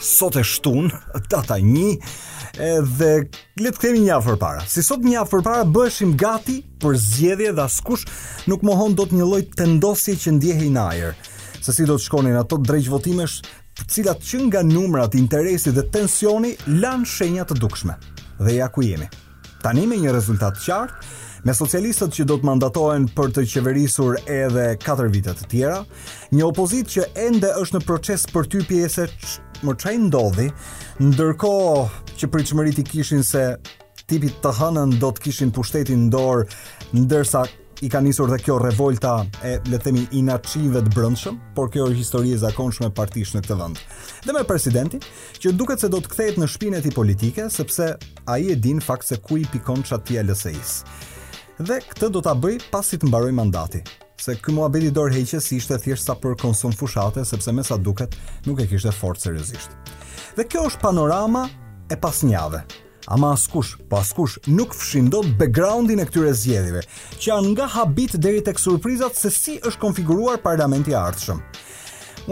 sot e shtun, data 1, edhe le të kthehemi një javë përpara. Si sot një javë përpara bëheshim gati për zgjedhje dhe askush nuk mohon dot një lloj tendosje që ndjehej në ajër. Se si do të shkonin ato dreq votimesh, të cilat që nga numrat, interesi dhe tensioni lanë shenja të dukshme. Dhe ja ku jemi. Tani me një rezultat të qartë, me socialistët që do të mandatohen për të qeverisur edhe 4 vite të tjera, një opozitë që ende është në proces për t'u pyesë më ça i ndodhi, ndërkohë që pritshmëritë i kishin se tipit të hënën do të kishin pushtetin në dorë, ndërsa i ka nisur dhe kjo revolta e le të themi inatçinjve të brendshëm, por kjo është histori e zakonshme partish në këtë vend. Dhe me presidentin, që duket se do të kthehet në shpinë e tij politike, sepse ai e di në fakt se ku i pikon çatia LSI-së. Dhe këtë do ta bëjë pasi të mbarojë mandati se ky muhabeti i dorëheqjes ishte thjesht sa për konsum fushate sepse me sa duket nuk e kishte fort seriozisht. Dhe kjo është panorama e pas një jave. Ama askush, po askush nuk fshin dot backgroundin e këtyre zgjedhjeve, që janë nga habitë deri tek surprizat se si është konfiguruar parlamenti i ardhshëm.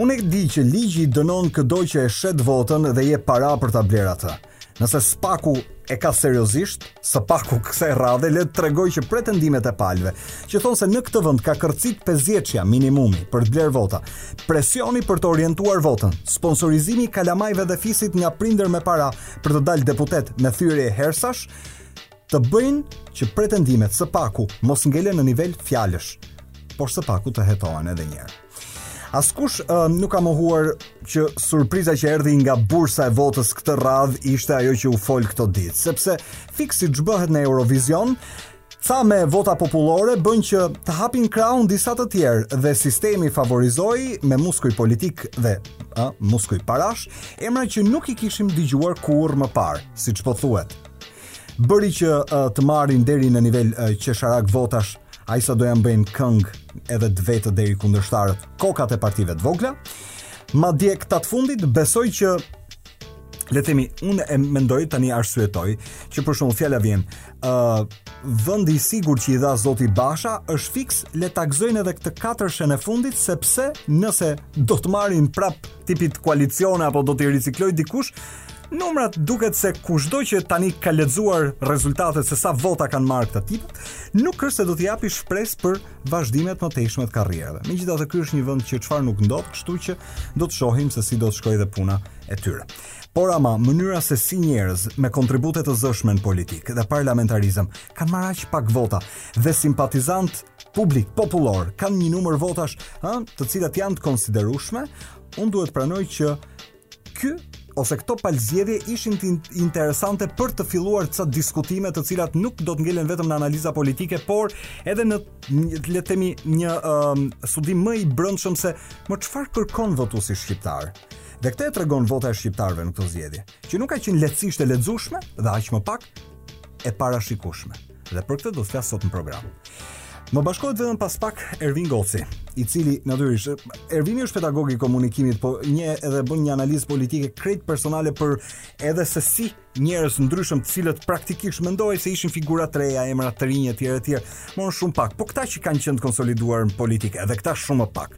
Unë e di që ligji dënon këdo që e shet votën dhe jep para për ta blerë atë. Nëse SPAK-u e ka seriozisht, së paku kësaj radhe le të tregojë që pretendimet e palëve, që thonë se në këtë vend ka kërcit 50-ja minimumi për të blerë vota, presioni për të orientuar votën, sponsorizimi i kalamajve dhe fisit nga prindër me para, për të dalë deputet me thyerje herësash, të bëjnë që pretendimet së paku mos ngelen në nivel fjalësh, por së paku të hetohen edhe një herë. Askush uh, nuk ka mohuar që surpriza që erdhi nga bursa e votës këtë radhë ishte ajo që u fol këto ditë, sepse fiks siç bëhet në Eurovizion, Ca me vota popullore bënë që të hapin krahun disa të tjerë dhe sistemi favorizoi me muskuj politikë dhe ë muskuj parash, emra që nuk i kishim dëgjuar kurrë më parë, siç po thuhet. Bëri që të marrin deri në nivel qesharak votash a i sa do janë bëjnë këngë edhe të vetët deri kundërshtarët kokat e partive të vogla, madje këta të fundit besoj që le të themi, unë e mendoj tani arsyetoj që për shembull fjala vjen uh, vendi i sigurt që i dha Zoti Basha është fiks le ta gëzojnë edhe këtë katërshen e fundit sepse nëse do të marrin prap tipit koalicione apo do t'i riciklojë dikush numrat duket se kushdo që tani ka lexuar rezultatet se sa vota kanë marrë këta tipat, nuk është se do t'i japi shpresë për vazhdim të mëtejshëm të karrierave. Megjithatë ky është një vend që çfarë nuk ndodh, kështu që do të shohim se si do të shkojë dhe puna e tyre. Por ama, mënyra se si njerëz me kontribute të zëshme në politikë dhe parlamentarizëm kanë marrë aq pak vota dhe simpatizantë publik popullor kanë një numër votash, ë, të cilat janë të konsiderueshme, unë duhet të pranoj që ky ose këto palë zgjedhje ishin të interesante për të filluar ca diskutime të cilat nuk do të ngelen vetëm në analiza politike, por edhe në le të themi një um, studim më i brendshëm se më çfarë kërkon votuesi shqiptar. Dhe këtë e tregon vota e shqiptarëve në këto zgjedhje, që nuk ka qenë lehtësisht e lexueshme dhe aq më pak e parashikueshme. Dhe për këtë do të flas sot në program. Më bashkohet vetëm pas pak Ervin Goci, i cili natyrisht Ervini është pedagog i komunikimit, por njëherë edhe bën një analizë politike krejt personale për edhe se si njerëz të ndryshëm të cilët praktikisht mendohej se ishin figura të reja, emra të rinj etj etj, morën shumë pak. Po këta që kanë qenë të konsoliduar në politikë, edhe këta shumë më pak.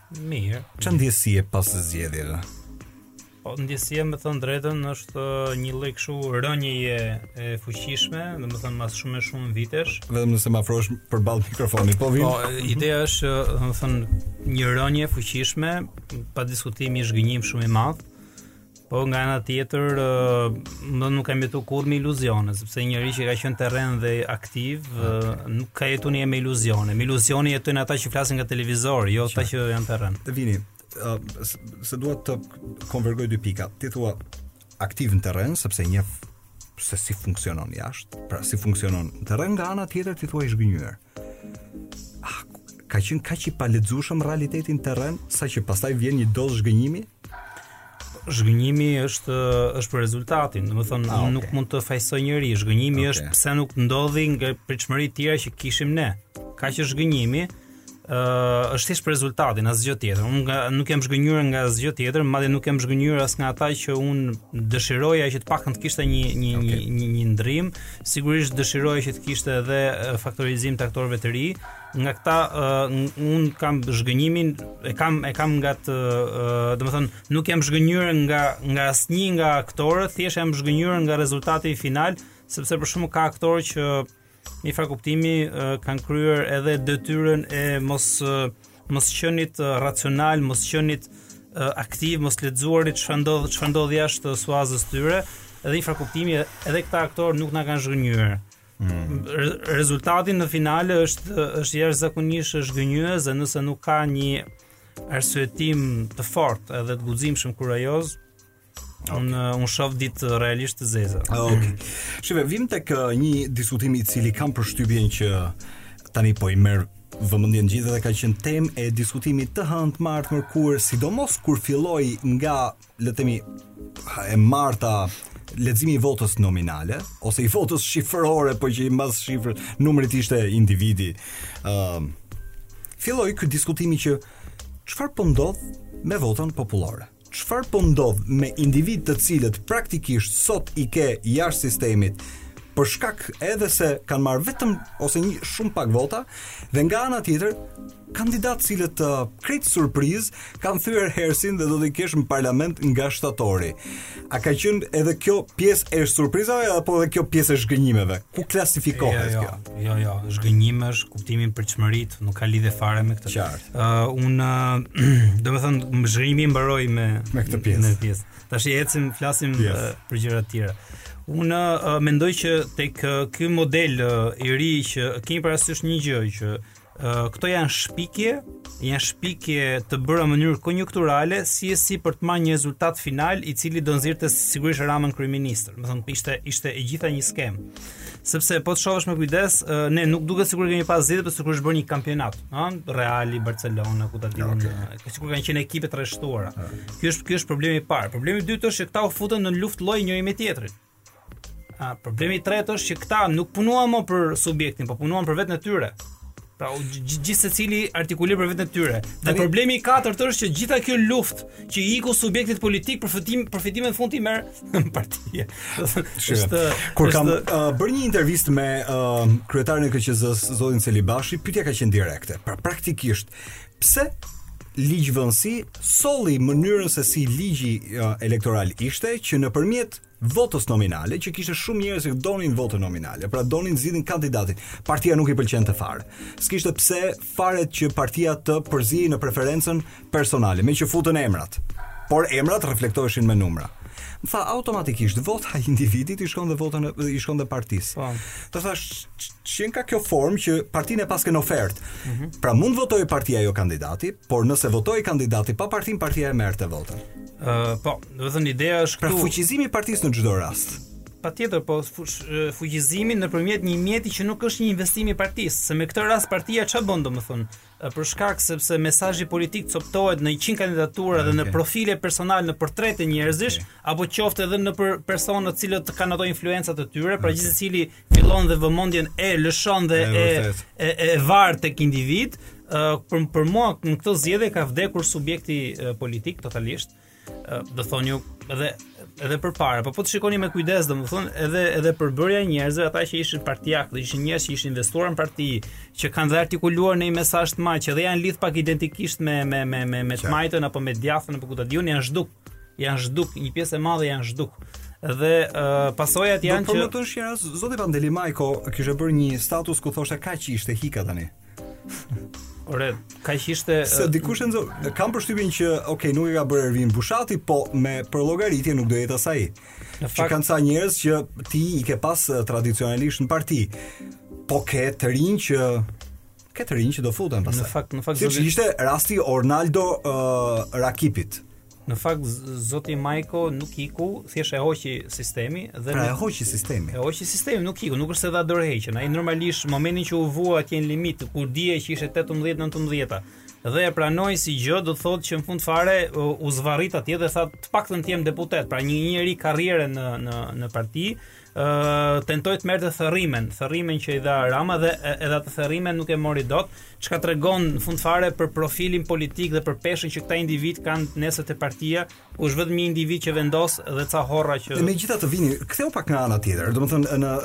Mirë. Ça ndjesie pas zgjedhjeve? Po ndjesia me thënë drejtën është një lloj kështu rënjeje e fuqishme, domethënë mas shumë e shumë vitesh. Vetëm nëse m'afrohesh përballë mikrofonit, po vjen. Po ideja është domethënë një rënje e fuqishme, pa diskutim, zhgënjim shumë i madh. Po nga ana tjetër, do, nuk kam jetu kurrë me iluzione, sepse njeri që ka qenë terren dhe aktiv, nuk ka jetu një me iluzione. Me iluzione jetojnë ata që flasin nga televizor, jo ata që janë terren. Ervini, se dua të konvergoj dy pika. Ti thua aktiv në terren, sepse njeh se si funksionon jashtë, pra si funksionon në terren nga ana tjetër ti thua i zhgënjyer. Ah, ka qenë kaq i palexueshëm realiteti në terren, sa që pastaj vjen një dozë zhgënjimi? Zhgënjimi është është për rezultatin, domethënë ah, okay. nuk mund të fajsoj njeri, zhgënjimi okay. është pse nuk ndodhi nga pritshmëritë tjera që kishim ne. Kaq, zhgënjimi, ë uh, është thjesht për rezultatin, asgjë tjetër. Unë nga, nuk jam zhgënjur nga asgjë tjetër, madje nuk jam zhgënjur as nga ata që unë dëshiroja që të paktën të kishte një një okay. një një, një ndrim, Sigurisht dëshiroja që të kishte edhe faktorizim të aktorëve të ri. Nga këta uh, unë kam zhgënjimin, e kam e kam nga të, uh, domethënë nuk jam zhgënjyer nga nga asnjë nga aktorët, thjesht jam zhgënjyer nga rezultati final, sepse për shembull ka aktorë që në njëfarë kuptimi uh, kanë kryer edhe detyrën e mos uh, Mosqenit uh, racional, mosqenit uh, aktiv, moslexuarit çfarë ndodh, çfarë ndodh jashtë uh, suazës tyre, edhe njëfarë kuptimi, edhe këta aktorë nuk na kanë zhgënjyer. Hmm. Rezultati në finale është është jashtëzakonisht zhgënjyes dhe nëse nuk ka një arsyetim të fortë edhe të guximshëm kurajoz, Unë okay. un shof ditë realisht të zeza. Ah, okej. Okay. Shiko, vijmë te një diskutim i cili kam përshtypjen që tani po i merr vëmendjen gjithë dhe ka qenë temë e diskutimit të hënë të martë mërkurë, sidomos kur filloi nga, le të themi, e marta leximi i votës nominale ose i votës shifrore, por që mbas shifrë numrit ishte individi. Ëm uh, filloi ky diskutimi që çfarë po ndodh me votën popullore. Çfarë po ndodh me individë të cilët praktikisht sot i ke jashtë sistemit, për shkak edhe se kanë marrë vetëm ose një shumë pak vota dhe nga ana tjetër kandidatë të cilët uh, krejt surpriz kanë thyer herësin dhe do t'i kesh në parlament nga shtatori. A ka qenë edhe kjo pjesë e surprizave apo edhe kjo pjesë e zhgënjimeve? Ku klasifikohet jo, jo. kjo? Jo, jo, zhgënjim është kuptimi për çmimet, nuk ka lidhje fare me këtë. Qartë. Ë uh, un uh, domethënë zhgënjimi mbaroi me me këtë pjesë. Me pjesë. Tashi ecim, flasim uh, për gjëra të tjera. Un uh, mendoj që tek uh, ky model uh, i ri që kemi parasysh një gjë që Këto janë shpikje, janë shpikje të bëra në mënyrë konjunkturale, si e si për të marrë një rezultat final i cili do nxirrte sigurisht Ramën kryeministër. Domethënë ishte ishte e gjitha një skemë. Sepse po të shohësh me kujdes, ne nuk duket sikur kemi pas zgjedhje, por sikur është bërë një kampionat, ha? Reali, Barcelona, ku ta di unë, okay. Në, sikur kanë qenë ekipe të rreshtuara. Ky është ky është problemi i parë. Problemi i dytë është se këta u futën në luftë lojë njëri me tjetrin. A, problemi i tretë është që këta nuk punuan më për subjektin, po punuan për vetën e tyre. Pra gjithsecili artikulir për vetën e tyre. Dhe problemi i katërt është që gjitha kjo luftë që i iku subjektit politik përfitim përfitimin në fund e merr partia. Është kur kam uh, bërë një intervistë me uh, kryetarin e KQZ-s zotin Celibashi, pyetja ka qenë direkte. Pra praktikisht pse ligjvënësi solli mënyrën se si ligji uh, elektoral ishte që nëpërmjet votës nominale që kishte shumë njerëz që donin votën nominale, pra donin zgjidhin kandidatin. Partia nuk i pëlqente fare. S'kishte pse fare që partia të përzihej në preferencën personale, meqë futën emrat. Por emrat reflektoheshin me numra. Më tha automatikisht vota e individit i shkon dhe votën e i shkon dhe partisë. Po. Thashë qenka kjo formë që partinë e paske në ofertë. Mm -hmm. Pra mund të votohej partia jo kandidati, por nëse votohej kandidati pa partinë, partia e merrte votën. Ë uh, po, Domethënë ideja është pra këtu. Pra fuqizimi i partisë në çdo rast. Patjetër, po fuqizimi nëpërmjet një mjeti që nuk është një investim i partisë, se me këtë rast partia ç'a bën domethënë? Për shkak sepse mesazhi politik copëtohet në 100 kandidatura okay. dhe në profile personale në portrete njerëzish okay. apo qoftë edhe në për persona të cilët kanë ato influenca të tyre, pra okay. gjithsecili fillon dhe vëmendjen e lëshon dhe e e, e, e var tek individ, uh, për për mua në këto zgjedhje ka vdekur subjekti uh, politik totalisht. do thonë ju edhe edhe përpara, po po të shikoni me kujdes, domethënë edhe edhe përbërja e njerëzve, ata që ishin partiakë, dhe ishin njerëz që ishin investuar në parti, që kanë dhe artikuluar në një mesazh të madh, që dhe janë lidh pak identikisht me me me me me të majtën apo me djathtën apo ku ta di unë, janë zhduk. Janë zhduk, një pjesë e madhe janë zhduk dhe uh, pasojat janë që Do të thosh që zoti Pandeli Majko kishte bërë një status ku thoshte kaq ishte ika tani. Ore, kaq ishte... Se dikush e nxori, kam përshtypin që, ok, nuk e ka bërë Ervin Bushati, po me për llogaritje nuk do jetë pastaj. Në fakt... Që kanë ca njerëz që ti i ke pas eh, tradicionalisht në parti, po ke të rinj që ke të rinj që do futen pastaj. Në fakt, në fakt... Siç ishte rasti Ornaldo uh, Rakipit, Në fakt zoti Majko nuk iku, thjesht e hoqi sistemi dhe pra, e hoqi sistemi. E hoqi sistemi, nuk iku, nuk është se dha dorëheqjen. Ai normalisht momentin që u vua atje në limit, kur dije që ishte 18-19-a, dhe e pranoi si gjë, do të thotë që në fund fare u zvarrit atje dhe tha të paktën të jem deputet, pra një njeri karriere në në në parti, ë tentoi të merrte thërrimen, thërrimen që i dha Rama dhe edhe atë thërrimen nuk e mori dot, çka tregon në fund fare për profilin politik dhe për peshën që këta individë kanë nesër te partia, ku është vetëm një individ që vendos dhe ca horra që Dhe megjithatë Vini, ktheu pak nga ana tjetër, domethënë në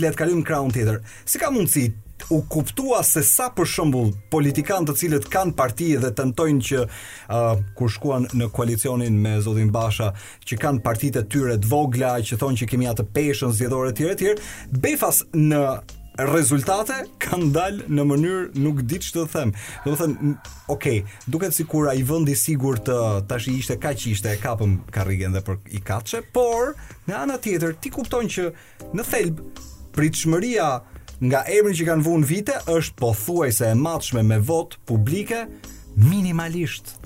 le të kalojmë krahun tjetër. Si ka mundësi u kuptua se sa për shembull politikanë të cilët kanë parti dhe tentojnë që uh, kur shkuan në koalicionin me zotin Basha që kanë partitë e tyre të vogla, që thonë që kemi atë peshën zgjedhore etj etj, befas në rezultate kanë dalë në mënyrë nuk di ç'të them. Domethënë, ok, duket sikur ai vendi i sigurt tashi ishte kaq ishte e kapëm karrigen dhe për i katëshe, por në ana tjetër ti kupton që në thelb pritshmëria nga emrit që kanë vunë vite është pothuajse e matshme me votë publike minimalisht.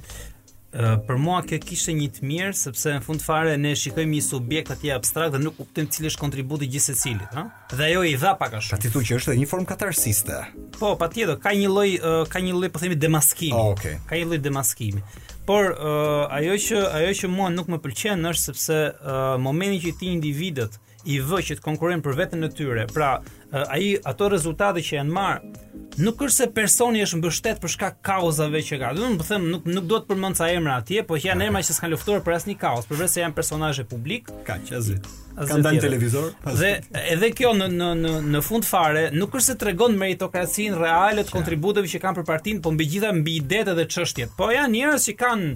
për mua kjo kishte një të mirë sepse në fund fare ne shikojmë një subjekt atje abstrakt dhe nuk kuptojmë cili është kontributi gjithsecilit, ha? Dhe ajo i dha pak a shumë. Ti thua që është edhe një formë katarsisi. Po, patjetër, ka një lloj ka një lloj po themi demaskimi. Oh, okay. Ka një lloj demaskimi. Por uh, ajo që ajo që mua nuk më pëlqen është sepse uh, momentin që ti individët uh, i vë që të konkurrojnë për veten e tyre. Pra, ai ato rezultate që janë marr nuk është se personi është mbështet për shkak kauzave që ka. Domethënë nuk nuk dua të përmend ca emra atje, por që janë emra që s'kan luftuar për asnjë kauzë, përveçse janë personazhe publike. Ka qazë. Kanë dalë televizor. Dhe edhe kjo në në në në fund fare nuk është se tregon meritokracinë reale të kontributeve që kanë për partinë, por mbi të gjitha mbi idetë dhe çështjet. Po janë njerëz që kanë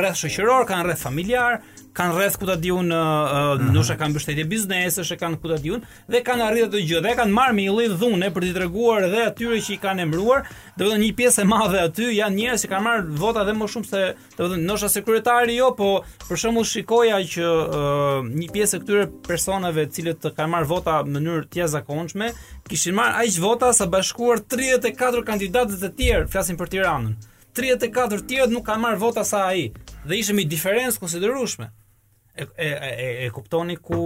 rreth shoqëror, kanë rreth familjar, kanë rreth ku ta diun uh, uh, ndoshta kanë mbështetje biznesesh e kanë ku ta diun dhe kanë arritur të gjë dhe kanë marrë me një lloj dhune për t'i treguar edhe atyre që i kanë emëruar domethënë një pjesë e madhe aty janë njerëz që kanë marrë vota dhe më shumë se domethënë ndoshta sekretari jo po për shembull shikoja që uh, një pjesë e këtyre personave të cilët kanë marrë vota në mënyrë të jashtëzakonshme kishin marrë aq vota sa bashkuar 34 kandidatët e tjerë flasim për Tiranën 34 të tjerët nuk kanë marrë vota sa ai dhe ishte me diferencë konsiderueshme. E, e, e, e kuptoni ku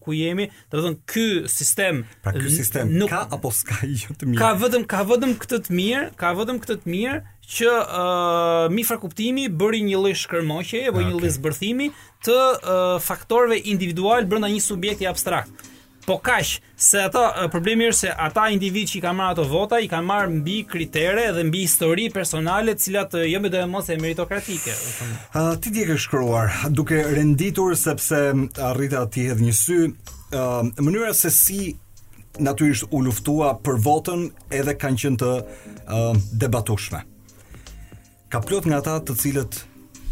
ku jemi, domethënë ky sistem, pra ky sistem nuk ka apo s'ka jo të mirë. Ka vetëm ka vetëm këtë të mirë, ka vetëm këtë të mirë që uh, me fjalë kuptimi bëri një lloj shkërmoqje apo okay. një lloj zbërthimi të uh, faktorëve individualë brenda një subjekti abstrakt. Po kaq, se ato problemi është se ata individë që i kanë marrë ato vota, i kanë marrë mbi kritere dhe mbi histori personale, të cilat jo medoemos janë meritokratike. Uh, ti i ke shkruar, duke renditur sepse arrita t'i hedh një sy, uh, mënyra se si natyrisht u luftua për votën edhe kanë qenë të uh, debatueshme. Ka plot nga ata të cilët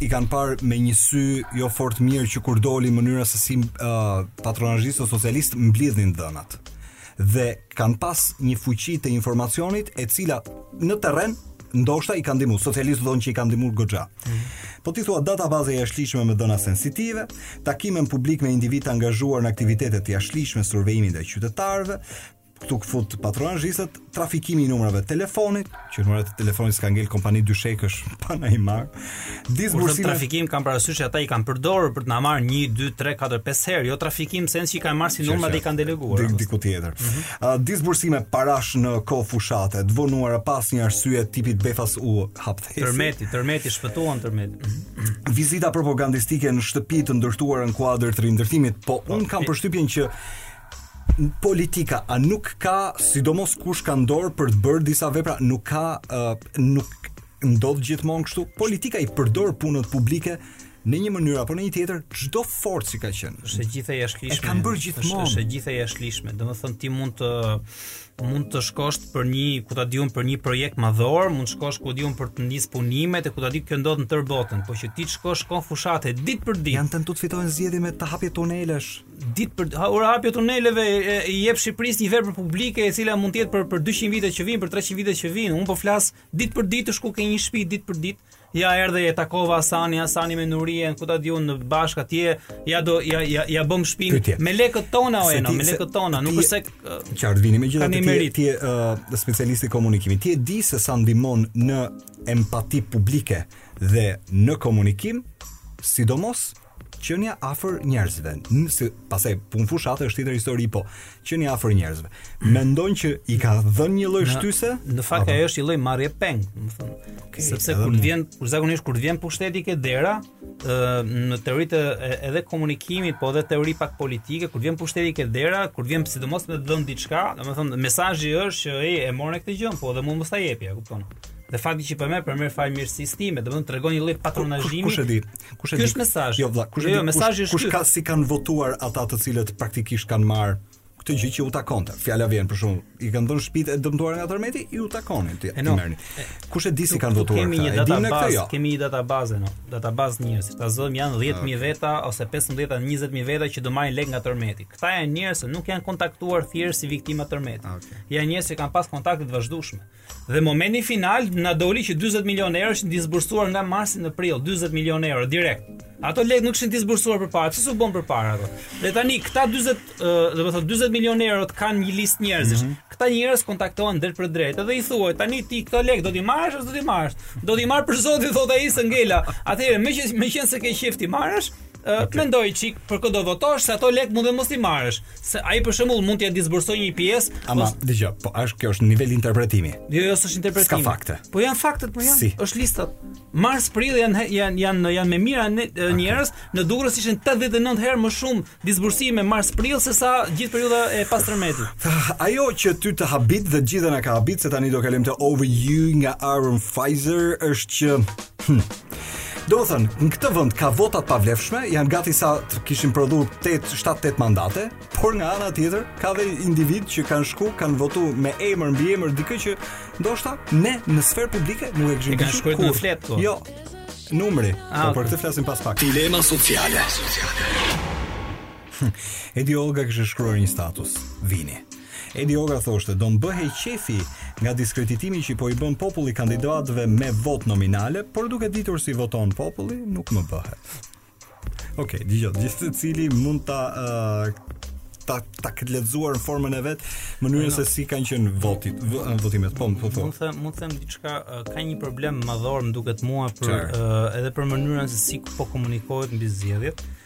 i kanë parë me një sy jo fort mirë që kur doli mënyra se si uh, patronazhistët socialistë mblidhnin të dhënat dhe kanë pas një fuqi të informacionit e cila në terren ndoshta i ka ndihmuar socialistët thonë që i ka ndihmuar goxha. Mm -hmm. Po ti thua databaza e jashtëligjshme me të dhëna sensitive, takime në publik me individë të angazhuar në aktivitete të jashtëligjshme survejimi ndaj qytetarëve, Këtu fut patronazhistët, trafikimi i numrave të telefonit, që numrat e telefonit s'ka ngel kompani dyshekësh pa na i marr. Disbursimi trafikim kam parasysh ata i kanë përdorur për të na marr 1 2 3 4 5 herë, jo trafikim në sens që i kanë marr si numra dhe i kanë deleguar. Dik diku tjetër. Mm -hmm. Disbursime parash në kohë fushate, të vonuara pa asnjë arsye tipit befas u hap thesi. Tërmeti, tërmeti shpëtuan tërmeti. Vizita propagandistike në shtëpi të ndërtuara në kuadër të rindërtimit, po unë po, kam përshtypjen që politika a nuk ka sidomos kush ka në dorë për të bërë disa vepra nuk ka uh, nuk ndodh gjithmonë kështu politika i përdor punët publike në një mënyrë apo në një tjetër çdo forcë që ka qenë është e gjithë e jashtëligjshme e kanë bërë gjithmonë është e gjithë e jashtëligjshme domethënë ti mund të mund të shkosh për një ku ta diun për një projekt madhor, mund të shkosh ku di un për të nis punimet e ku ta di kjo ndodh në tërë botën, por që ti të shkosh në kohë fushate ditë për ditë. Janë tentu të fitohen zgjedhje me të hapje tunelesh. ditë për ore hapja e tuneleve i jep Shqipërisë një vepër publike e cila mund të jetë për për 200 vite që vijnë, për 300 vite që vijnë. Unë po flas ditë për ditë të shkosh ke një shtëpi ditë për ditë. Ja erdha e takova Hasanin, Hasani me Nurien, ku ta di unë bashkë atje, ja do ja ja ia bëmë shpinë me lekët tona o Eno, me lekët tona, nuk është se çfarë vini megjithatë ti ti je specialist i komunikimit. Ti e di se sa ndihmon në empati publike dhe në komunikim, sidomos Qenia afër njerëzve, nëse pastaj punë fushate është tjetër histori, po qenia afër njerëzve. Mendon që i ka dhënë një lloj shtyse? Në fakt ajo është një lloj marrje peng, më thon. Okay, Sepse kur të vjen, kur zakonisht kur të vjen pushteti ke dera, ë në teoritë e komunikimit, po edhe teori pak politike, kur vjen pushteti ke dera, kur vjen sidomos me të dhënë diçka, domethënë mesazhi është që ej e morën këtë gjë, po dhe mund mos ta jepi, e kupton? Dhe fakti që po ma jep falë mirësisë time, domethënë tregon një lloj patronazhimi. Kush e di? Kush e di? Ky është mesazh. Jo vëlla, kush e jo, di? Jo, mesazhi është kush ka si kanë votuar ata të cilët praktikisht kanë marrë këtë gjë që u takonte. Fjala vjen për shembull, i kanë dhënë shtëpitë e dëmtuara nga tërmeti, iu takonin t'i. E no, merrni. Kush e di si kanë votuar këta? Kemi një databazë, jo. kemi një databazë no. Databazë njerëz, ta zëmë janë 10000 veta ose 15000 20000 veta që do marrin lekë nga tërmeti. Këta janë njerëz që nuk janë kontaktuar thjesht si viktima tërmeti. Okay. Janë njerëz që kanë pas kontakte të vazhdueshme. Dhe momenti final na doli që 40 milionë euro ishin disbursuar nga marsi në prill, 40 milionë euro direkt. Ato lekë nuk ishin disbursuar përpara, pse s'u bën përpara ato? Dhe tani këta 40, do të thotë 40 milionë euro të kanë një listë njerëzish. Mm -hmm. Këta njerëz kontaktohen drejtpërdrejt, dhe i thua tani ti këto lekë do t'i marrësh apo s'do t'i marrësh? Do t'i marr për zotin thotë ai se ngela. Atëherë, meqë meqenëse ke qejf t'i marrësh, Okay. Mendoje çik për kë do votosh se ato lekë mund të mos i marrësh, se ai për shembull mund t'ia disbursojë një pjesë. Ama, ose... dëgjo, po është kjo është nivel interpretimi. Jo, jo, s'është interpretim. S'ka fakte. Po janë faktet, po janë. Si? Është lista. Mars prill janë janë janë janë me mijëra okay. njerëz, në Durrës ishin 8-9 herë më shumë disbursime mars prill sesa gjithë periudha e pastërmetit. Ajo që ty të habit dhe gjithë na ka habit se tani do kalojmë te Over You nga Aaron Pfizer është që hm, Domethënë, në këtë vend ka vota të pavlefshme, janë gati sa të kishin prodhu 8, 7, 8 mandate, por nga ana tjetër, ka dhe individ që kanë shku, kanë votu me emër, mbiemër, dikë që, ndoshta, ne në sferë publike nuk e kishim kishim kurrë. Në fletë, po. Jo, numri, ah, po për këtë flasim pas pak. Dilema sociale. sociale. Edi Olga kishte shkruar një status. Vëni. Edi Olga thoshte, do më bëhej qefi nga diskreditimi që po i bën populli kandidatëve me votë nominale, por duke ditur si voton populli, nuk më bëhet. Okej, okay, dëgjo, gjithsecili mund ta uh, ta ta ketë lexuar në formën e vet, mënyrën se si kanë qenë votat, votimet. Po, po, po. Mund të mund të them diçka, ka një problem madhor më duket mua për edhe për mënyrën se si po komunikohet mbi zgjedhjet.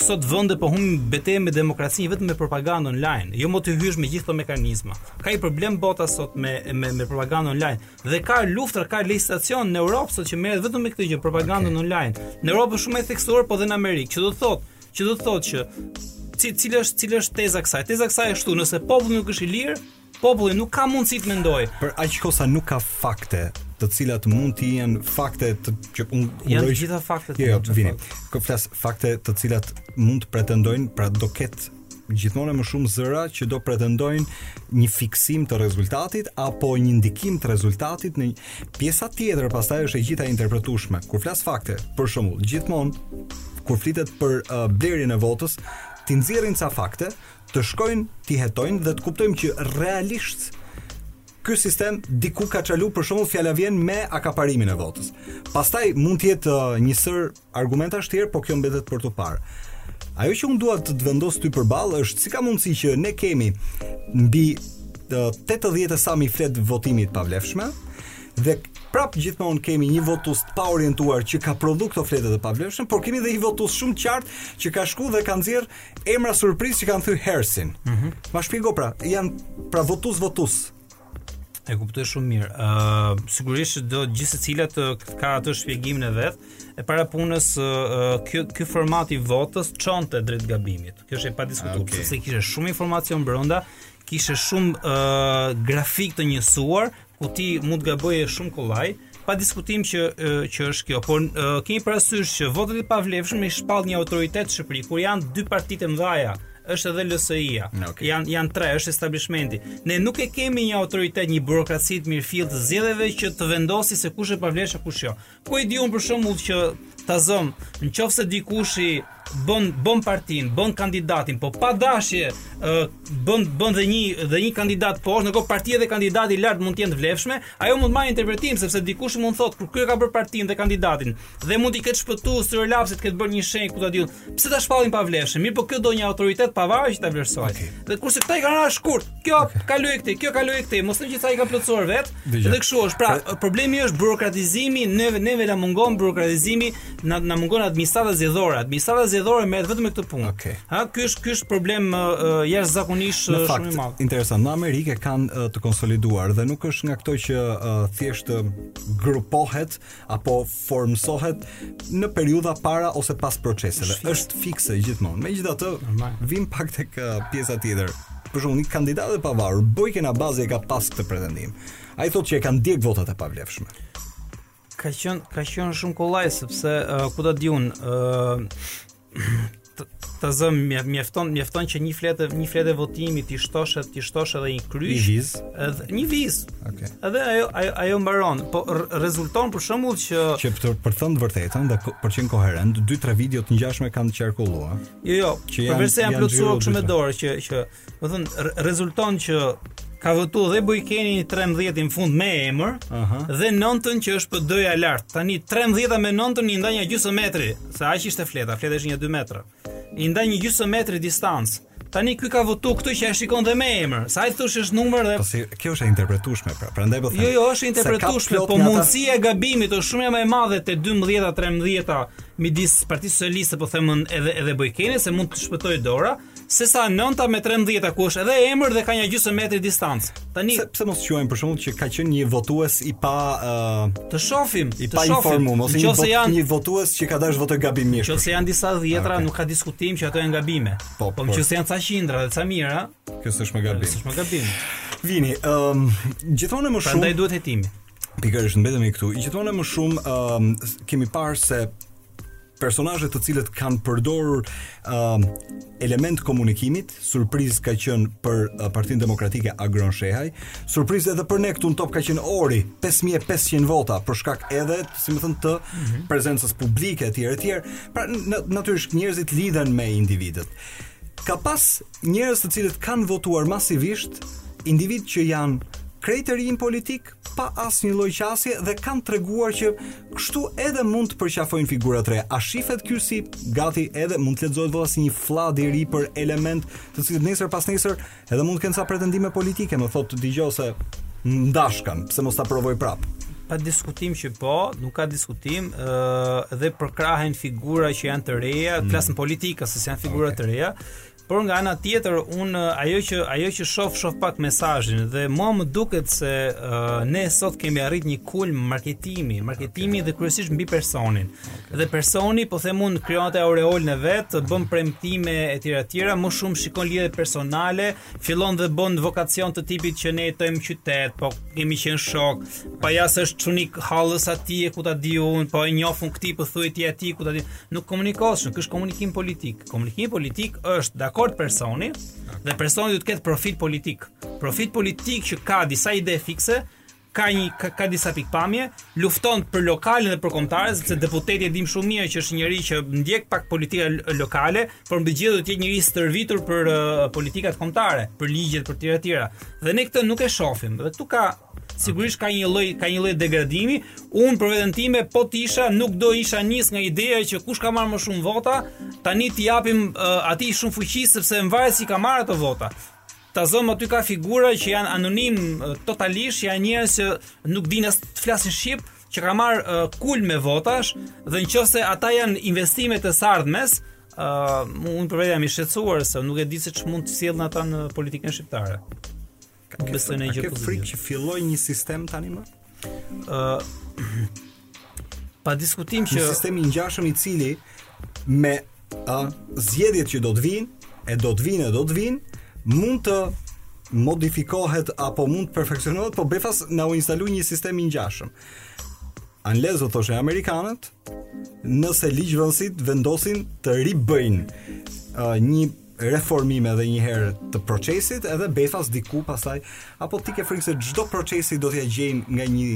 Sot vende po humbin betejën me demokracinë vetëm me propagandë online. Jo më të hysh me gjithë këto mekanizma. Ka një problem bota sot me me me propagandën online dhe ka luftra, ka legjislacion në Europë sot që merret vetëm me këtë gjë, propagandën okay. online. Në Europë është shumë e theksuar, po dhe në Amerikë, që do të thotë, që do të thotë që cila është cila është teza e kësaj? Teza e kësaj është këtu, nëse populli nuk është i lirë, Populli nuk ka mundësi të mendojë. Për aq kohë sa nuk ka fakte, të cilat mund të jenë fakte të që unë janë të gjitha faktet. Jo, jo të vini. Kur flas fakte të cilat mund të pretendojnë, pra do ket gjithmonë më shumë zëra që do pretendojnë një fiksim të rezultatit apo një ndikim të rezultatit, pjesa tjetër, pastaj është e gjitha interpretueshme. Kur flas fakte, për shembull, gjithmonë kur flitet për uh, blerjen e votës, t'i nxjerrin ca fakte, të shkojnë, t'i hetojnë dhe të kuptojmë që realisht ky sistem diku ka çalu për shembull fjala vjen me akaparimin e votës. Pastaj mund të jetë uh, një sërë argumentash të tjerë, por kjo mbetet për të parë. Ajo që unë dua të të vendos ty përballë është si ka mundësi që ne kemi mbi 80 uh, e ca mijë fletë votimi të pavlefshme dhe prap gjithmonë kemi një votus të paorientuar që ka prodhu këto fletët e pavlefshme, por kemi dhe një votus shumë të qartë që ka shku dhe ka nxjerr Emra surprizë që kanë thy herësin. Ëh. Mm -hmm. Ma shpjego pra, janë pra votus votus. E kuptoj shumë mirë. Ëh, uh, sigurisht do gjithë secila të ka atë shpjegimin e vet. E para punës uh, ky ky format i votës çonte drejt gabimit. Kjo është e padiskutueshme, okay. sepse kishte shumë informacion brenda, kishte shumë uh, grafik të njësuar, ku ti mund të gaboje shumë kollaj, pa diskutim që që është kjo, por kemi parasysh që votat e pavlefshme i shpall një autoritet në Shqipëri ku janë dy partitë e mëdha është edhe LSI-ja. Okay. Jan janë tre, është establishmenti. Ne nuk e kemi një autoritet, një burokraci të mirëfilltë të zgjedhjeve që të vendosi se kush e pavlefshme apo kush jo. Ku e di unë për shembull që ta zëm, në qoftë se dikush i bën bën partinë, bën kandidatin, po pa dashje bën bën dhe një dhe një kandidat poshtë, ndërkohë partia dhe kandidati lart mund të jenë të vlefshme, ajo mund të marrë interpretim sepse dikush mund të thotë kur ky e ka bërë partinë dhe kandidatin dhe mund t'i ketë shpëtuar stilolapsi, të ketë bërë një shenjë ku ta di unë. Pse ta shpallin të pavlefshme? Mirëpo kjo do një autoritet të pavarur që ta vlerësojë. Okay. Dhe, kurse këta i kanë rënë shkurt, kjo okay. kaloi këtej, kjo kaloi këtej, mos thënë që ca i kanë plotësuar vet. Dhe kështu është. Pra, pra, problemi është burokratizimi, ne neve na mungon burokratizimi, na na mungon administrata zgjedhore. Administrata zgjedhore merret vetëm me këtë punë. Okay. Ha, ky është ky është problem uh, jashtëzakonisht uh, shumë i madh. Interesant, në Amerikë kanë uh, të konsoliduar dhe nuk është nga këto që uh, thjesht uh, grupohet apo formësohet në periudha para ose pas proceseve. Është fikse gjithmonë. Megjithatë, vim pak tek uh, pjesa tjetër. Për shembull, një kandidat i pavarur, Boiken Abazi e ka pas këtë pretendim. Ai thotë që e kanë djeg votat e pavlefshme. Ka qenë ka qenë shumë kollaj sepse uh, ku ta di unë, ë uh, ta zëmë mjafton mjafton që një fletë një fletë votimi t'i shtosh t'i shtosh edhe një kryq një vizë edhe një vizë okay edhe ajo ajo ajo mbaron po rezulton për shembull që që për për të thënë të vërtetën dhe për të qenë koherent dy tre video të ngjashme kanë qarkulluar jo jo përveçse janë plotësuar kështu me dorë që që Do thon rezulton që ka votu dhe Bojkeni 13 në fund me emër uh -huh. dhe 9-ën që është PD-ja lart. Tani 13-a me 9-ën i ndaj një gjysmë metri, se aq ishte fleta, fleta ishte një 2 metra. I ndaj një gjysmë metri distancë. Tani ky ka votu këtë që e shikon dhe me emër. Sa i thosh është numër dhe Po si kjo është e interpretueshme pra. Prandaj po them. Jo, jo, është e interpretueshme, po mundësia e gabimit është shumë më e madhe te 12-a, 13-a midis Partisë Socialiste po them edhe edhe Bojkeni se mund të shpëtojë dora, se sa nënta me 13 ku është edhe emër dhe ka një gjysmë metri distancë. Tani pse, pse mos quajmë për shembull që ka qenë një votues i pa uh, të shofim, i pa informuar, ose një vot janë... një votues që ka dashur votë gabimisht. Nëse janë disa dhjetra, ah, okay. nuk ka diskutim që ato janë gabime. Po, po, po. nëse janë ca qindra dhe ca mijëra, kjo s'është më gabim. S'është më gabim. Vini, ëm, um, gjithmonë më shumë. Prandaj duhet hetimi. Pikërisht mbetemi këtu. Gjithmonë më shumë ëm um, kemi parë se personazhe të cilët kanë përdorur uh, elemente komunikimi, surprizë ka qenë për uh, Partinë Demokratike Agron Shehaj, surprizë edhe për ne këtu në Top ka qenë Ori, 5500 vota për shkak edhe, si më thënë, të mm -hmm. prezencës publike etj etj. Pra natyrisht njerëzit lidhen me individët. Ka pas njerëz të cilët kanë votuar masivisht individë që janë krejt të rinj në politikë, pa asnjë lloj qasje dhe kanë treguar që kështu edhe mund të përqafojnë figura të reja. A shifet ky si gati edhe mund të lexohet vëlla si një flad i ri për elementë të cilët nesër pas nesër edhe mund të kenë ca pretendime politike, më thotë dëgjo se më dashkan, pse mos ta provoj prap. Pa diskutim që po, nuk ka diskutim, ë dhe përkrahen figura që janë të reja, mm. klasën politike, se janë figura okay. të reja. Por nga ana tjetër, un ajo që ajo që shoh shoh pak mesazhin dhe mua më duket se uh, ne sot kemi arrit një kulm marketimi, marketimi dhe kryesisht mbi personin. Okay. Dhe personi, po them un, krijon aureolën e vet, bën premtime etj etj, më shumë shikon lidhje personale, fillon dhe bën vokacion të tipit që ne jetojmë në qytet, po kemi qenë shok, pa ja se është çuni i hallës aty e ku ta di un, po e njof un këtë po thuaj ti aty ku ta di. Nuk komunikon, s'ke komunikim politik. Komunikimi politik është dakord personi dhe personi duhet të ketë profil politik. Profil politik që ka disa ide fikse, ka një ka, ka disa pikpamje, lufton për lokalin dhe për kombëtaren, sepse deputeti e dim shumë mirë që është njeri që ndjek pak politika lokale, por mbi të gjitha do të jetë njeri i stërvitur për uh, politikat kombëtare, për ligjet për tjera e tjera. Dhe ne këtë nuk e shohim. Dhe këtu ka sigurisht ka një lloj ka një lloj degradimi. Unë për veten time po të isha nuk do isha nis nga ideja që kush ka marrë më shumë vota, tani t'i japim uh, atij shumë fuqi sepse mvaret si ka marrë ato vota. Ta zëm aty ka figura që janë anonim uh, totalisht, janë njerëz që nuk dinë as të flasin shqip, që kanë marrë uh, kulme votash dhe nëse ata janë investime të së ardhmes, uh, unë për vetë jam i shqetësuar se nuk e di se ç'mund të sjellin ata në politikën shqiptare. Nuk besoj ndonjë gjë pozitive. Ke frikë që filloi një sistem tani më? Ë pa diskutim që sistemi i ngjashëm i cili me ë zgjedhjet që do të vinë, e do të vinë, e do të vinë, mund të modifikohet apo mund të perfeksionohet, po befas na u instalu një sistem i ngjashëm. Unless do thoshin amerikanët, nëse ligjvënësit vendosin të ribëjnë uh, një reformim edhe një herë të procesit edhe befas diku pastaj apo ti ke frikë se çdo procesi do t'ia gjejnë nga një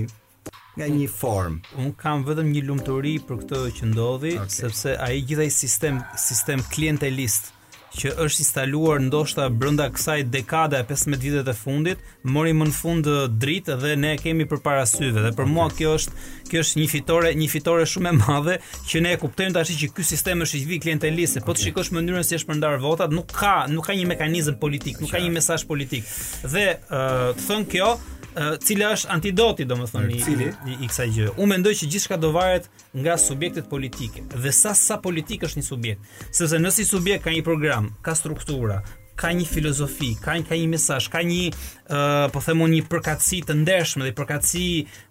nga një formë. Un kam vetëm një lumturi për këtë që ndodhi, okay. sepse ai gjithë ai sistem sistem klientelist që është instaluar ndoshta brenda kësaj dekade 15 vitet e fundit, mori më në fund dritë dhe ne e kemi përpara syve dhe për mua kjo është kjo është një fitore, një fitore shumë e madhe që ne e kuptojmë tash që ky sistem është heavy klientelist se po të shikosh mënyrën si është përndar votat, nuk ka nuk ka një mekanizëm politik, nuk ka një mesazh politik. Dhe uh, e thënë kjo, uh, cila është antidoti domethënë i, i, i, i kësaj gjëje. Unë mendoj që gjithçka do varet nga subjektet politike dhe sa sa politik është një subjekt. Sepse nëse një subjekt ka një program, ka struktura, ka një filozofi, ka një ka një mesazh, ka një ë uh, po them unë një përkatësi të ndershme dhe përkatësi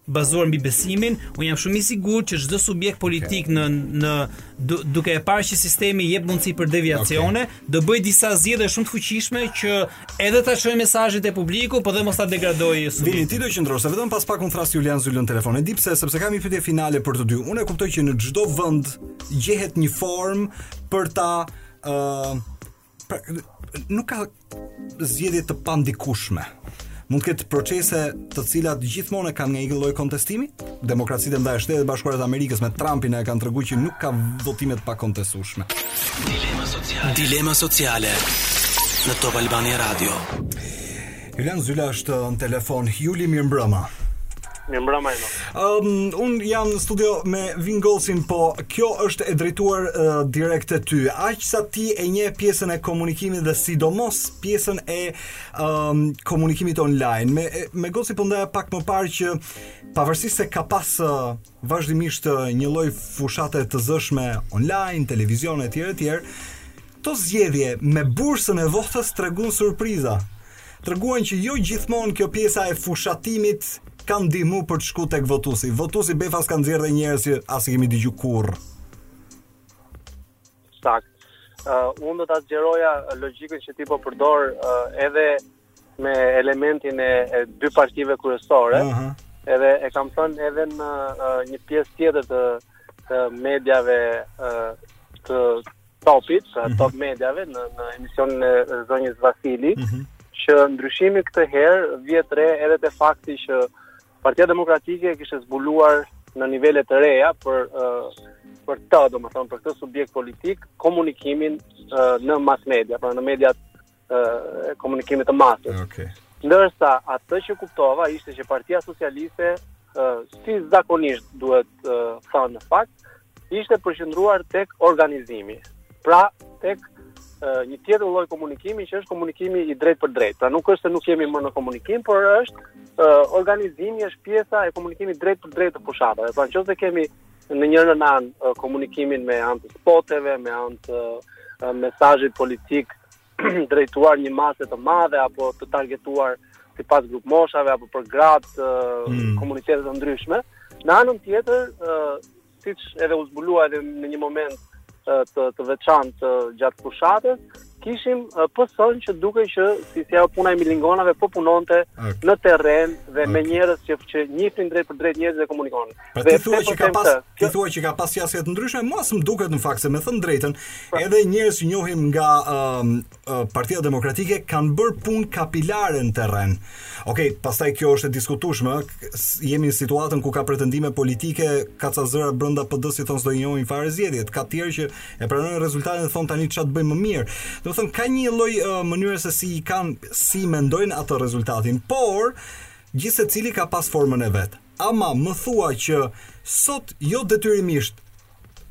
bazuar mbi besimin, unë jam shumë i sigurt që çdo subjekt politik okay. në në du, duke e parë që sistemi jep mundësi për deviacione, okay. do bëjë disa zgjedhje shumë të fuqishme që Edhe ta çojë mesazhin te publiku, po dhe mos ta degradojë subjektin. Vini ti do qëndrosh, se vetëm pas pak unë thras Julian Zylën në telefon. E di pse, sepse kam një pyetje finale për të dy. Unë e kuptoj që në çdo vend gjehet një formë për ta ë uh, pra, nuk ka zgjedhje të pandikushme. Mund të ketë procese të cilat gjithmonë kanë një lloj kontestimi? Demokracitë e mëdha, Shtetet e Bashkuara të Amerikës me Trumpin na e kanë treguar që nuk ka votime të pakontestueshme. Dilema sociale. Dilema sociale në Top Albania Radio. Julian Zyla është në telefon. Juli, mirëmbrëma. Mirë mbrëma e um, Unë jam në studio me Vin Gocin, po kjo është e drejtuar uh, direkt te ty. Aqë sa ti e njeh pjesën e komunikimit dhe sidomos pjesën e um, komunikimit online. Me, me Gocin po ndaja pak më parë që Pavarësisht se ka pas vazhdimisht një lloj fushate të zëshme online, televizion e tjera e tjera, këto zgjedhje me bursën e votës treguan surpriza. Treguan që jo gjithmonë kjo pjesa e fushatimit ka ndihmu për të shku tek votusi. Votusi befas ka nxjerrë dhe njerëz që as i kemi dëgju kurrë. Sakt. Uh, unë do të zgjeroja logjikën që ti po përdor uh, edhe me elementin e, e dy partive kryesore. Ëh. Uh -huh. Edhe e kam thënë edhe në uh, një pjesë tjetër të, të mediave uh, të topit, uh -huh. top mediave në në emisionin e zonjës Vasili, uh mhm. -huh. që ndryshimi këtë herë vihet re edhe te fakti që Partia Demokratike kishte zbuluar në nivele të reja për uh, për këtë, domethënë për këtë subjekt politik, komunikimin uh, në mass media, pra në mediat e komunikimit të masës. Okej. Okay. Ndërsa atë që kuptova ishte që Partia Socialiste si zakonisht duhet thënë në fakt, ishte përqendruar tek organizimi. Pra, tek një tjetër lloj komunikimi që është komunikimi i drejtpërdrejtë. Pra nuk është se nuk jemi më në komunikim, por është uh, organizimi është pjesa e komunikimit drejtpërdrejt të fushatave. Pra në qoftë se kemi në njërën anë uh, komunikimin me anë të spoteve, me anë të uh, mesazhit politik drejtuar një mase të madhe apo të targetuar sipas grupmoshave apo për gratë mm. komunitete të ndryshme. Në anën tjetër, siç edhe u zbulua edhe në një moment të, të veçantë gjatë fushatës, kishim PS-në që dukej që si si ajo puna e milingonave po punonte okay. në terren dhe okay. me njerëz që, që njifnin drejtpërdrejt njerëz dhe komunikonin. Pra dhe ti thua që ka pas, Ti thua që ka pas qasje të ndryshme, mua s'm duket në fakt se me thënë drejtën, pra- edhe njerëz që njohim nga um, Partia Demokratike kanë bërë punë kapilare në terren. Okej, okay, pastaj kjo është e diskutueshme, jemi në situatën ku ka pretendime politike, ka ca zëra brenda PD-së thonë s'do i njohin fare zgjedhjet, ka të tjerë që e pranojnë rezultatin dhe thonë tani ç'a të bëjmë më mirë. Domethënë ka një lloj uh, mënyre se si i kanë si e mendojnë atë rezultatin, por gjithsecili ka pas formën e vet. Ama më thua që sot jo detyrimisht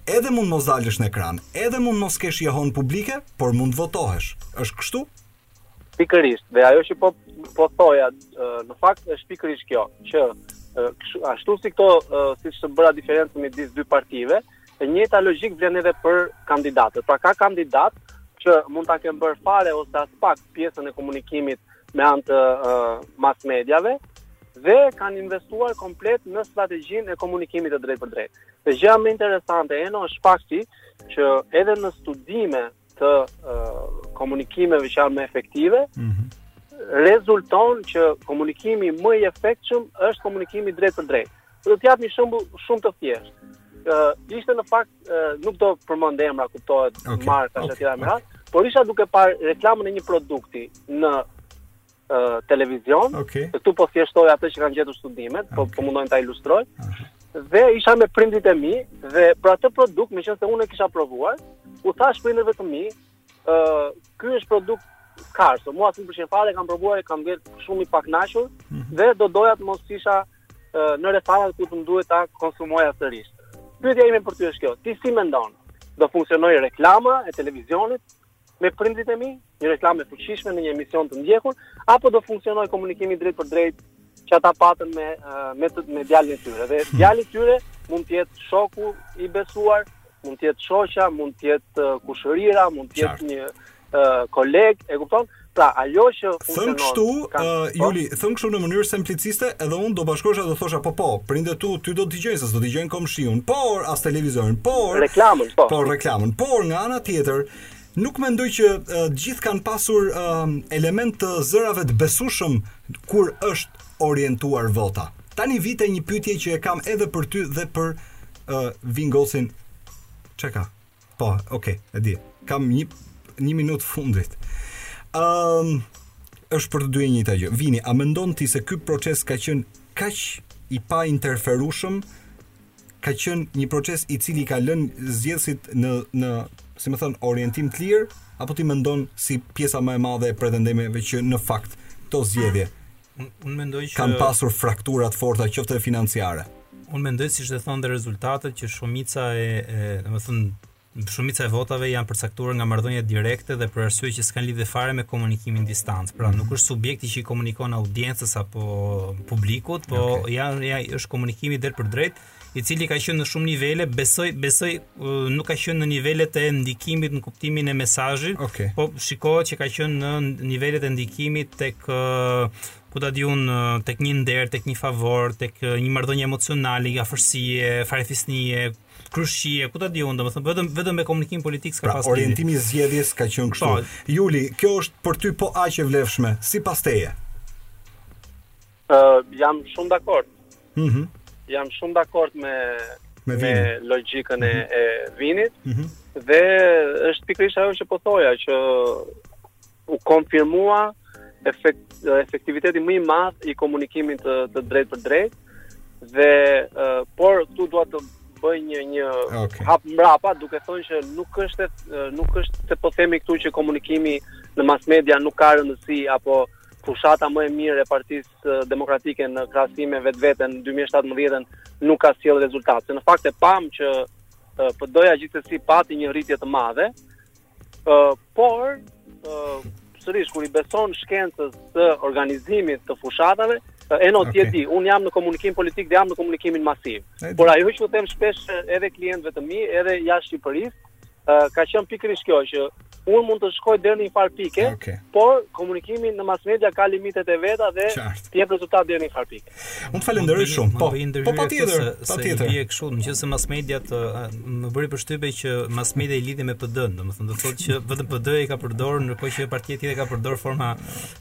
edhe mund mos dalësh në ekran, edhe mund mos kesh jehonë publike, por mund votohesh. Është kështu? Pikërisht, dhe ajo që po po thoja, në fakt është pikërisht kjo, që ashtu si këto siç të bëra diferencën midis dy partive, e njëjta logjikë vlen edhe për kandidatët. Pra ka kandidatë që mund ta kenë bërë fare ose aspak pjesën e komunikimit me anë të uh, mass mediave dhe kanë investuar komplet në strategjinë e komunikimit të drejtpërdrejtë. Dhe gjëja më interesante Eno është fakti që edhe në studime të uh, komunikimeve që janë më efektive, mm -hmm. rezulton që komunikimi më i efektshëm është komunikimi drejtpërdrejt. Do të të jap një shembull shumë të thjeshtë. Ë uh, ishte në fakt uh, nuk do të përmend emra, kuptohet, okay. marka okay. etj. Okay. Okay. Por isha duke parë reklamën e një produkti në uh, televizion. Okay. Këtu po thjeshtoj atë që kanë gjetur studimet, po, po okay. po mundohem ta ilustroj. Okay. Dhe isha me prindërit e mi dhe për atë produkt, meqenëse unë e kisha provuar, u thashë prindërve të mi, ë uh, ky është produkt Karso, mua s'më pëlqen fare, e kam provuar, kam qenë shumë i pakënaqur, mm -hmm. dhe do doja të mos isha në rrethanat ku të më duhej ta konsumoja sërish. Pyetja ime për ty është kjo, ti si mendon? Do funksionojë reklama e televizionit me prindërit e mi, një reklamë e fuqishme në një emision të ndjekur, apo do funksionojë komunikimi i drejtpërdrejtë që ata patën me me me djalin e tyre. Dhe djali i tyre mund të jetë shoku i besuar, mund të jetë shoqja, mund të jetë kushërira, mund të jetë një koleg, e kupton? Pra, ajo që funksionon... Thënë kështu, uh, Juli, po? thënë kështu në mënyrë simpliciste, edhe unë do bashkohesha do thosha, po, po, prindët e tu, ty do të dëgjojnë, s'do dëgjojnë komshiun, por, as televizorin, por... Reklamën, po. Por, reklamën, por, nga ana tjetër, nuk mendoj që uh gjithë kanë pasur uh, element të zërave të besueshëm kur është orientuar vota. Tani Vini, një pyetje që e kam edhe për ty dhe për uh, Vingosin. Që ka? Po, oke, okay, e di. Kam një, një minut fundit. Um, është për të dy e njëta gjë. Vini, a mendon ti se ky proces ka qenë kaq i painterferueshëm ka qenë një proces i cili i ka lënë zgjedhësit në në, si me thënë, orientim të lirë apo ti mendon si pjesa më e madhe e pretendimeve që në fakt këto zgjedhje unë mendoj që kanë pasur fraktura të forta qoftë edhe financiare. Unë mendoj siç e thonë dhe rezultatet që shumica e, e domethënë Shumica e votave janë përcaktuar nga marrëdhëniet direkte dhe për arsye që s'kanë lidhje fare me komunikimin distancë. Pra, nuk është subjekti që i komunikon audiencës apo publikut, po okay. janë ja, është komunikimi drejtpërdrejt, i cili ka qenë në shumë nivele, besoj besoj nuk ka qenë në nivelet e ndikimit në kuptimin e mesazhit, okay. po shikohet që ka qenë në nivelet e ndikimit tek ku ta di unë tek një nder, tek një favor, tek një marrëdhënie emocionale, afërsie, farefisnie, krushqie, ku ta di unë, domethënë vetëm vetëm me komunikim politik s'ka pas. Pra, orientimi i zgjedhjes ka qenë kështu. Pa, po. Juli, kjo është për ty po aq e vlefshme, sipas teje. Ë, uh, jam shumë dakord. Mhm. Mm jam shumë dakord me me, me logjikën e, mhm. e Vinit. Mhm. Mm dhe është pikërisht ajo që po thoja që U konfirmua efekt, efektiviteti më i madh i komunikimit të, të drejtpërdrejtë dhe uh, por këtu dua të bëj një një okay. hap mbrapa duke thënë që nuk është nuk është se po themi këtu që komunikimi në mass media nuk ka rëndësi apo fushata më e mirë e Partisë Demokratike në krahasim me vetveten 2017-ën nuk ka sjellë rezultat. Se në fakt e pamë që PD-ja gjithsesi pati një rritje të madhe, Uh, por, uh, sërish, kur i beson shkencës së organizimit të fushatave, Eno, okay. ti e di, unë jam në komunikim politik dhe jam në komunikimin masiv. E di. Por ajo që u them shpesh edhe klientëve të mi, edhe jashtë Shqipërisë, uh, ka qenë pikërisht kjo që unë mund të shkoj deri në një farë pike, okay. por komunikimi në mass media ka limitet e veta dhe të jep rezultat deri në një farë pike. Unë të falenderoj shumë. Po, po patjetër, patjetër. Ti je kështu, në qoftë se mas media të më bëri përshtypje që mas media e lidhi me PD-në, domethënë do të thotë që vetëm PD e ka përdorur ndërkohë që partia tjetër ka përdorur forma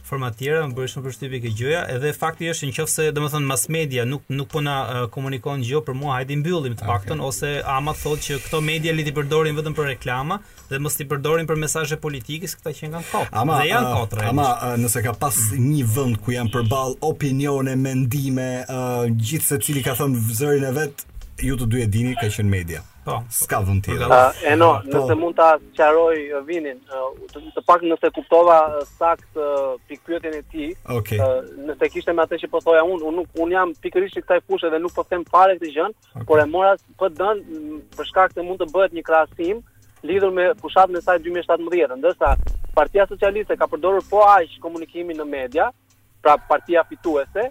forma të tjera, më bëri shumë përshtypje kjo gjëja. Edhe fakti është në qoftë se domethënë mas media nuk nuk po na komunikon gjë për mua, hajde t'i mbyllim të paktën ose ama thotë që këto media le t'i përdorin vetëm për reklama. dhe mos t'i përdorin për mesazhe politike se këta qenkan kot. Ama dhe janë kot. Ama nëse ka pas një vend ku janë përball opinione, mendime, uh, gjithsecili ka thënë zërin e vet, ju të dy e dini ka qenë media. Po, s'ka vend tjetër. Uh, Eno, po. nëse mund ta sqaroj uh, Vinin, uh, të, të pak nëse kuptova uh, saktë uh, pikëpyetjen e tij. Okay. Uh, nëse kishte me atë që po thoja unë, unë nuk unë jam pikërisht i kësaj fushe dhe nuk po them fare këtë gjë. Okay. Por e mora PD-në për shkak se mund të bëhet një krahasim lidhur me fushatën e saj 2017, ndërsa Partia Socialiste ka përdorur po aq komunikimin në media, pra partia fituese,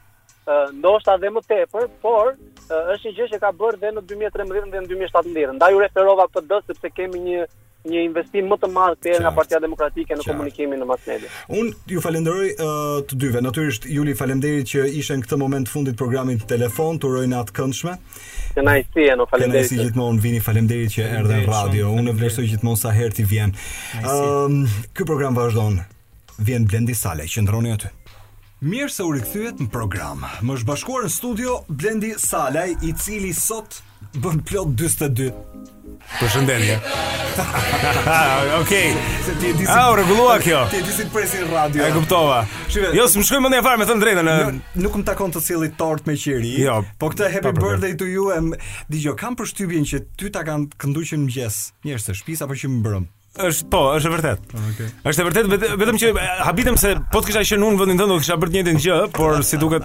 ndoshta dhe më tepër, por është një gjë që ka bërë dhe në 2013 dhe në 2017. Ndaj iu referova PD-së sepse kemi një një investim më të madh për nga Partia Demokratike në komunikimin në mass media. Unë ju falenderoj uh, të dyve. Natyrisht Juli faleminderit që ishe në këtë moment të fundit të programit në telefon, të uroj natë të këndshme. Të na ishte në faleminderit. Si gjithmonë Vini faleminderit që erdhe në radio. Unë e vlerësoj gjithmonë sa herë ti vjen. Ëm um, ky program vazhdon. Vjen Blendi Salaj, qëndroni aty. Mirë se u rikthyet në program. Më është bashkuar në studio Blendi Salaj, i cili sot bën plot 42. Përshëndetje. Okej. Se ti e di si Ah, u rregullua kjo. ti e di si presim në radio. E kuptova. Shive- Jo, s'më shkoi mendja fare, me thënë të drejtën. e- Nuk, nuk më takon të sillja tortë me qiri. Jo, Po këtë happy pa problem. birthday to you em dëgjo, kam përshtypjen që ty ta kanë kënduar që në mëngjes, njerëzit e shtëpisë apo që mbrëmë. Është po, është e vërtet. Ah, okej. Është e vërtet vetë- vetëm që e, habitem se po të kisha qenë unë në vendin tënd do të kisha bërë të njëjtën gjë, por si duket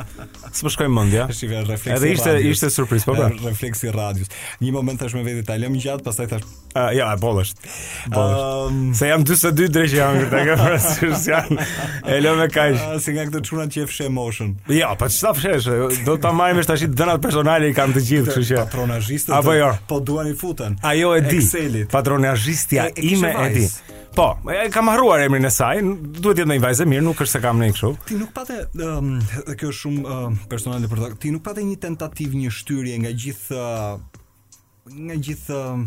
s'më shkoi mendja. Shiko refleksi. Edhe ishte radios. ishte surprizë, po pra. Re- Refleksi i radios. Një moment thash me vete ta lëm gjallë, pastaj thash Ah, ja, e boll është. Boll është. Ëm, Se jam 42 dreqë jam këta ke parasysh janë. E lëm me kaq. Ah, si nga këto çunat që e fsheh moshën. Ja, po çfarë fsheh? Do ta marrim vesh, të dhënat personale i kanë të gjithë, kështu që. Patronazhistët. Apo jo. Po duan i futen. Ajo e di. Patronazhistja ime e di. Po, e kam harruar emrin e saj, duhet të jetë një vajzë mirë, nuk është se kam ndonjë kështu. Ti nuk pate, um, kjo është shumë uh, personale pyetja. Ti nuk pate një tentativë, një shtyrje nga gjithë uh, Nga gjithë um,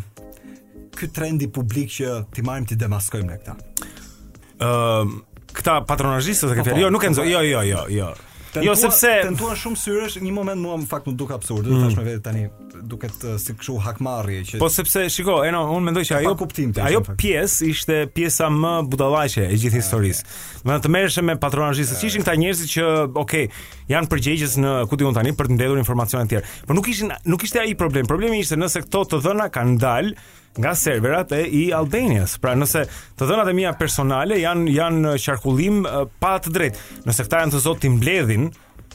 ky trendi publik që t'i marrim t'i demaskojmë ne këta. Ëm ehm, uh, këta patronazhistët e po, po, jo nuk e po, nxoj, jo jo jo jo. Tentua, jo sepse tentuan shumë syresh një moment mua në fakt m'u duk absurd, mm. thashë me vete tani duket uh, si kështu hakmarrje që Po sepse shiko, e no, unë mendoj që ajo kupton ti ajo pjesë ishte pjesa më budallaqe e gjithë ah, historisë. Okay. Do të merreshe me patronazhistët, uh, ishin këta njerëz që, okay, janë përgjegjës në ku di unë tani për të mbledhur informacione të tjera. Por nuk ishin nuk ishte ai problemi. Problemi ishte nëse këto të dhëna kanë dalë nga serverat e e-Albanias. Pra nëse të dhënat e mia personale janë janë në qarkullim pa të drejtë. Nëse këta janë të zotë t'i mbledhin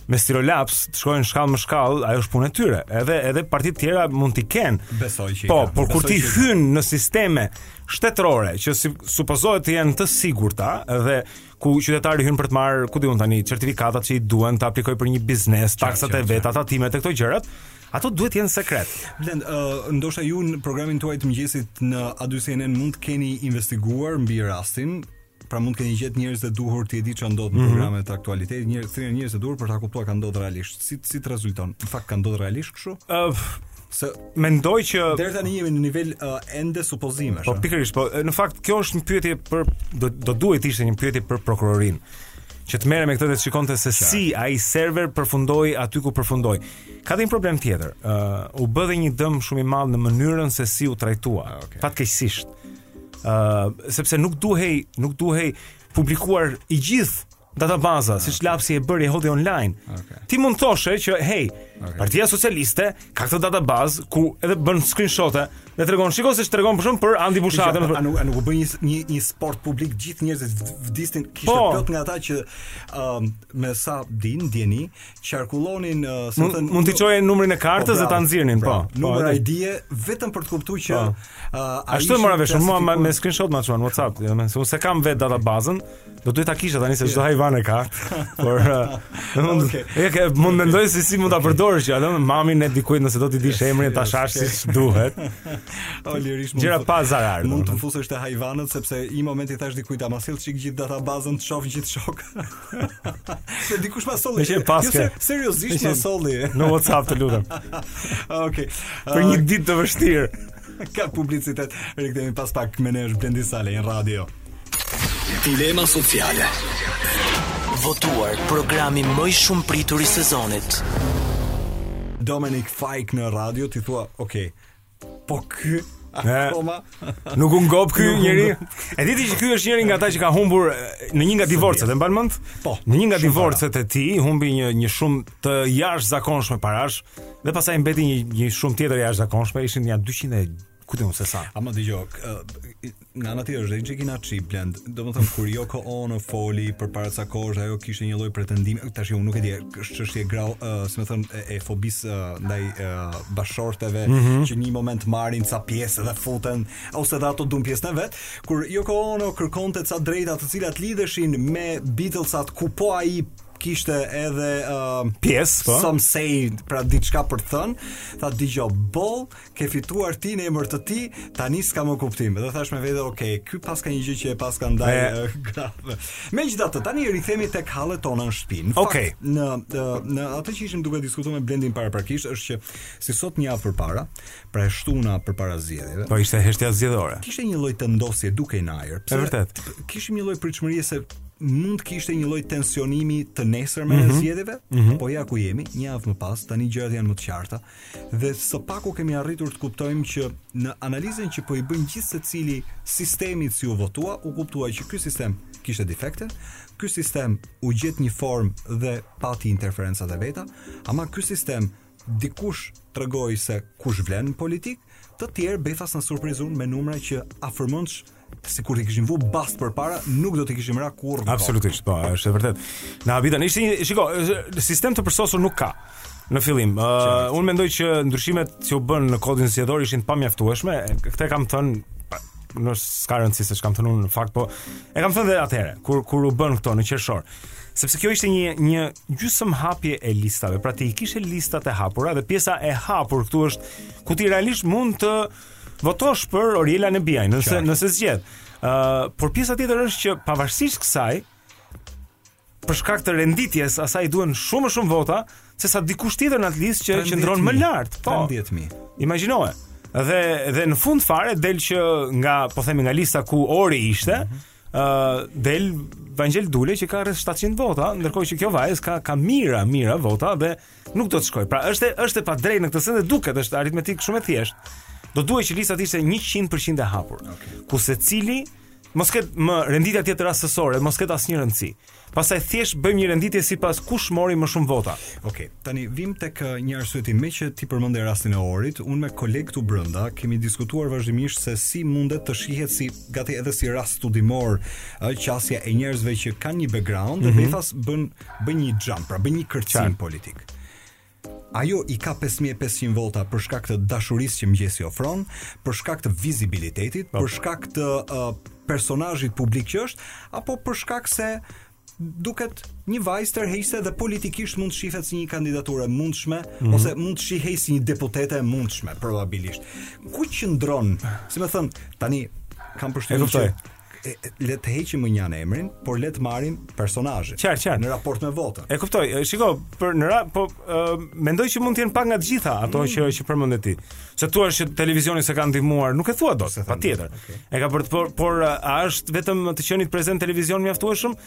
me stilolaps të shkojnë shkallë më shkallë, ajo është punë e tyre. Edhe edhe partitë tjera mund t'i kenë. Besoj që. Po, por kur ti hyn në sisteme shtetërore që si, supozohet të jenë të sigurta dhe ku qytetari hyn për të marrë, ku di unë tani, certifikatat që i duhen të aplikojë për një biznes, taksat e veta, tatimet e këto gjërat, Ato duhet të jenë sekret. Blend, uh, ndoshta ju në programin tuaj të mëngjesit në A2CNN mund të keni investiguar mbi rastin, pra mund të keni gjetë njerëz të duhur ti e di çfarë ndodh në mm -hmm. programet e aktualitetit, njerëz të njerëz të duhur për ta kuptuar ka ndodhur realisht. Si si të rezulton? Në fakt ka ndodhur realisht kështu? Ëh, uh, Se mendoj që deri tani jemi në nivel uh, ende supozimesh. Po pikërisht, po në fakt kjo është një pyetje për do, do duhej të ishte një pyetje për prokurorinë që të merrej me këtë dhe të shikonte se Qartë. si ai server përfundoi aty ku përfundoi. Ka dhe një problem tjetër. Ë uh, u bë dhe një dëm shumë i madh në mënyrën se si u trajtua. Ah, okay. Fatkeqësisht. Ë uh, sepse nuk duhej, nuk duhej publikuar i gjithë databaza, siç okay. Lapsi e bëri e hodhi online. Okay. Ti mund të thoshe që hey, okay. Partia Socialiste ka këtë databazë ku edhe bën screenshot-e dhe tregon shiko siç tregon për shembull për Andi Bushatin. A nuk a nuk u bë një një një sport publik gjithë njerëzit vdisnin kishte po. plot nga ata që uh, me sa dinë dijeni qarkullonin uh, se mund, domethënë, mund t'i çojë numrin e kartës po, dhe ta nxirrnin po, po numër ID-je vetëm për të kuptuar që po. uh, ashtu e mora vesh unë me, me screenshot ma çuan WhatsApp jo më se unë s'e kam vetë databazën do duhet ta kisha tani se çdo yeah. hajvan e ka por uh, mund okay. e ke mund mendoj se si mund ta përdorësh ja domethënë mamin e dikujt nëse do t'i dish yes, emrin yes, ta shash okay. siç duhet po lirisht mund gjëra pa zarar mund të më fusësh te hajvanët sepse një moment i thashë dikujt a ma sjell çik gjithë databazën të shoh gjithë shokët Se dikush ma solli. E paske. Jo, seriozisht ma solli. Në WhatsApp të lutem. Okej. Për një uh, ditë të vështirë. Ka publicitet. Rikthehemi pas pak me ne është Blendi Salaj në radio. Dilema sociale. Votuar programi më i shumëpritur i sezonit. Dominic Fike në radio ti thua, "Okej, Po ky Akoma. Nuk u ngop ky njeri. E di ti që ky është njëri nga ata që ka humbur në një nga divorcet, e mban mend? Po. Në një nga divorcet e tij humbi një një shumë të jashtëzakonshme parash dhe pastaj mbeti një një shumë tjetër e jashtëzakonshme, ishin ja 200 ku di unë se sa. A më dëgjoj, Nga ana tjetër, është edhe inatçi Blend, domethënë kur Joko Ono foli përpara ca kohësh, ajo kishte një lloj pretendimi, tash unë nuk e di, është çështje grash, uh, si me thënë, e, e fobisë uh, ndaj uh, bashkëshorteve mm -hmm. që një moment marrin ca pjesë dhe futen ose dhe ato duan pjesën e vet, kur Joko Ono kërkonte ca të drejta të cilat lidheshin me Beatlesat ku po ai kishte edhe uh, pjesë, po. Some say pra diçka për të thënë, tha dëgjoj boll, ke fituar ti në emër të ti, tani s'ka më kuptim. Dhe thashë me vete, ok, ky paska një gjë që e paska ndaj e... grave. Megjithatë, tani i rikthehemi tek hallet tona në shpi. Në fakt, okay. në, në, atë që ishim duke diskutu me Blendin paraprakisht, është që si sot një javë përpara, pra e shtuna përpara zjedhjeve. Po ishte heshtja zjedhore. Kishte një lloj tendosje dukej në ajër. E vërtetë. Kishim një lloj pritshmërie se mund kishte një lloj tensionimi të nesërmen mm -hmm. e zgjedhjeve, mm -hmm. po ja ku jemi, një javë më pas, tani gjërat janë më të qarta. Dhe së paku kemi arritur të kuptojmë që në analizën që po i bën gjithsecili sistemit si u votua, u kuptua që ky sistem kishte defekte, ky sistem u gjet një formë dhe pati interferencat e veta, ama ky sistem dikush tregoi se kush vlen në politikë, të tjerë befas na surprizuan me numra që afërmendsh sikur t'i kishim vu bast përpara, nuk do t'i kishim ra kurrë. Absolutisht, po, është e vërtetë. Na habitën, ishte një, shiko, sistem të përsosur nuk ka. Në fillim, uh, unë mendoj që ndryshimet që u bënë në kodin zgjedhor ishin të pamjaftueshme. Këtë e kam thënë në s'ka rëndësi se ç'kam thënë unë në fakt, po e kam thënë dhe atëherë, kur, kur u bënë këto në qershor. Sepse kjo ishte një, një gjysmë hapje e listave, pra ti i kishe listat e hapura dhe pjesa e hapur këtu është ku ti realisht mund të uh, Votosh për Oriela Nebiaj, nëse Qartë. nëse zgjedh. Ë, uh, por pjesa tjetër është që pavarësisht kësaj, për shkak të renditjes, asaj i duhen shumë më shumë vota se sa dikush tjetër në atë listë që qëndron më lart. Po. 13000. Imagjinoje. Dhe dhe në fund fare del që nga, po themi nga lista ku Ori ishte, ë mm -hmm. uh, del Vangjel Dule që ka rreth 700 vota, ndërkohë që kjo vajzë ka ka mijëra, mijëra vota dhe nuk do të shkojë. Pra është është e padrejtë në këtë sens dhe duket është aritmetikë shumë e thjeshtë. Do duhej që lista të ishte 100% e hapur. Okay. Ku secili mos ketë më renditja të jetë rastësore, mos ketë asnjë rëndësi. Pastaj thjesht bëjmë një renditje sipas kush mori më shumë vota. Okej, okay, tani vijmë tek uh, një arsyetim meqë ti përmende rastin e Orit, unë me kolegë këtu brenda kemi diskutuar vazhdimisht se si mundet të shihet si gati edhe si rast studimor uh, qasja e njerëzve që kanë një background mm -hmm. dhe mhm. vetas bën Bën një jump, pra bën një kërcim politik. Ajo i ka 5500 vota për shkak të dashurisë që mëngjesi ofron, për shkak të vizibilitetit, për shkak të uh, personazhit publik që është, apo për shkak se duket një vajzë tërheqëse dhe politikisht mund të shihet si një kandidaturë e mundshme mm -hmm. ose mund të shihej si një deputete e mundshme probabilisht. Ku qëndron? Si me thënë, tani kam përshtypjen se le të heqim mënjanë emrin, por le të marrim personazhin. Qartë, qartë. Në raport me votën. E kuptoj. Shiko, për në rap, po uh, mendoj që mund të jenë pak nga të gjitha ato mm. që që përmend ti. Të thuash që televizioni s'e ka ndihmuar, nuk e thua dot, patjetër. Okay. E ka për të por, por a është vetëm të qenit prezent në televizion mjaftueshëm?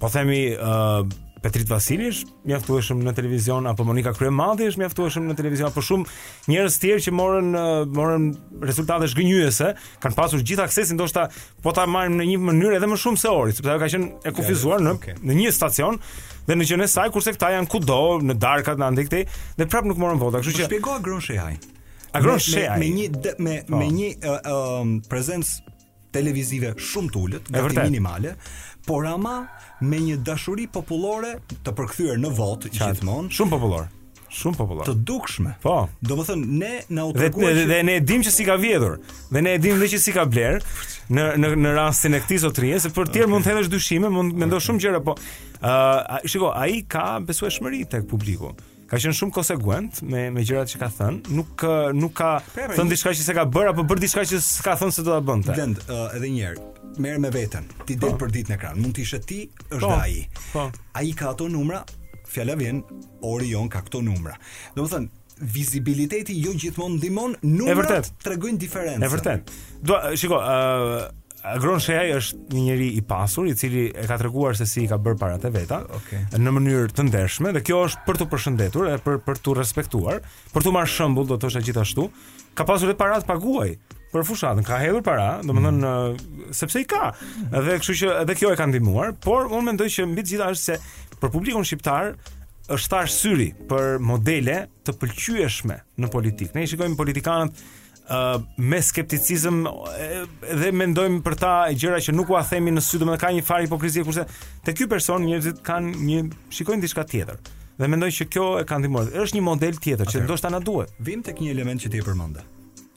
Po themi uh, Petrit Vasili është mjaftueshëm në televizion apo Monika Kryemadhi është mjaftueshëm në televizion apo shumë njerëz të tjerë që morën morën rezultate zhgënjyese kanë pasur gjithë aksesin ndoshta po ta marrim në një mënyrë edhe më shumë se Ori, sepse ajo ka qenë e kufizuar në okay. në një stacion dhe në faqen e saj kurse këta janë kudo në darkat në andej këtej dhe prapë nuk morën vota, kështu po që shpjego Agron Shehaj. Agron Shehaj me, me, me një me oh. me një uh, um, prezencë televizive shumë të ulët, gati minimale, por ama me një dashuri popullore të përkthyer në votë gjithmonë. Shumë popullor Shumë popullore. Të dukshme. Po. Domethënë ne na u treguan dhe, dhe ne e dimë që s'i ka vjedhur. Dhe ne e dimë që s'i ka blerë në në në rastin e këtij zotrie, se për të tjerë okay. mund të hedhësh dyshime, mund të okay. mendosh shumë gjëra, po ë uh, shiko, ai ka besueshmëri tek publiku. Ka qenë shumë konsekuent me me gjërat që ka thënë, nuk nuk ka thënë diçka që s'e ka bërë apo bërë diçka që s'ka thënë se do ta bënte. Lënd, uh, edhe një herë, merr me veten. Ti del po. përditë në ekran, mund të ishe ti, është po. ai. Po. Ai ka ato numra, fjala vjen Ori jonë ka këto numra. Domethënë, vizibiliteti jo gjithmonë ndihmon, numrat tregojnë diferencën. Është vërtet. Do, shiko, ë uh, Agron Shehaj është një njeri i pasur i cili e ka treguar se si i ka bërë paratë e veta okay. në mënyrë të ndershme dhe kjo është për t'u përshëndetur dhe për për t'u respektuar, për t'u marrë shembull do të thosha gjithashtu, ka pasur edhe para të paguajë për fushatën, ka hedhur para, domethënë mm. sepse i ka. Edhe kështu që edhe kjo e ka ndihmuar, por unë mendoj që mbi të gjitha është se për publikun shqiptar është tharë syri për modele të pëlqyeshme në politikë. Ne i shikojmë politikanët uh, me skepticizëm dhe mendojmë për ta gjëra që nuk ua themi në sy, domethënë ka një farë hipokrizie kurse te ky person njerëzit kanë një shikojnë diçka tjetër. Dhe mendoj që kjo e ka ndihmuar. Është një model tjetër që ndoshta na duhet. Vijmë tek një element që ti e përmende.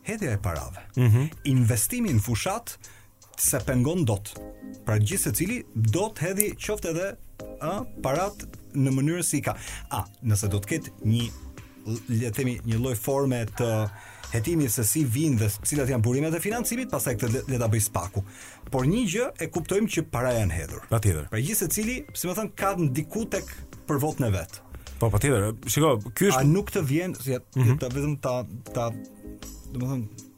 Hedhja e parave. Mm -hmm. Investimi në fushatë s'e pengon dot. Pra gjithsecili do të hedhi qoftë edhe ë paratë në mënyrë si i ka. A, nëse do të ketë një le të themi një lloj forme të hetimit se si vijnë dhe cilat janë burimet e financimit, pastaj këtë le ta bëjë SPAK-u. Por një gjë e kuptojmë që para janë hedhur. Patjetër. Pra gjithsecili, si me thënë, ka ndiku tek për votën e vet. Po patjetër. Shiko, ky është A nuk të vjen, si mm -hmm. ta vetëm ta ta domethënë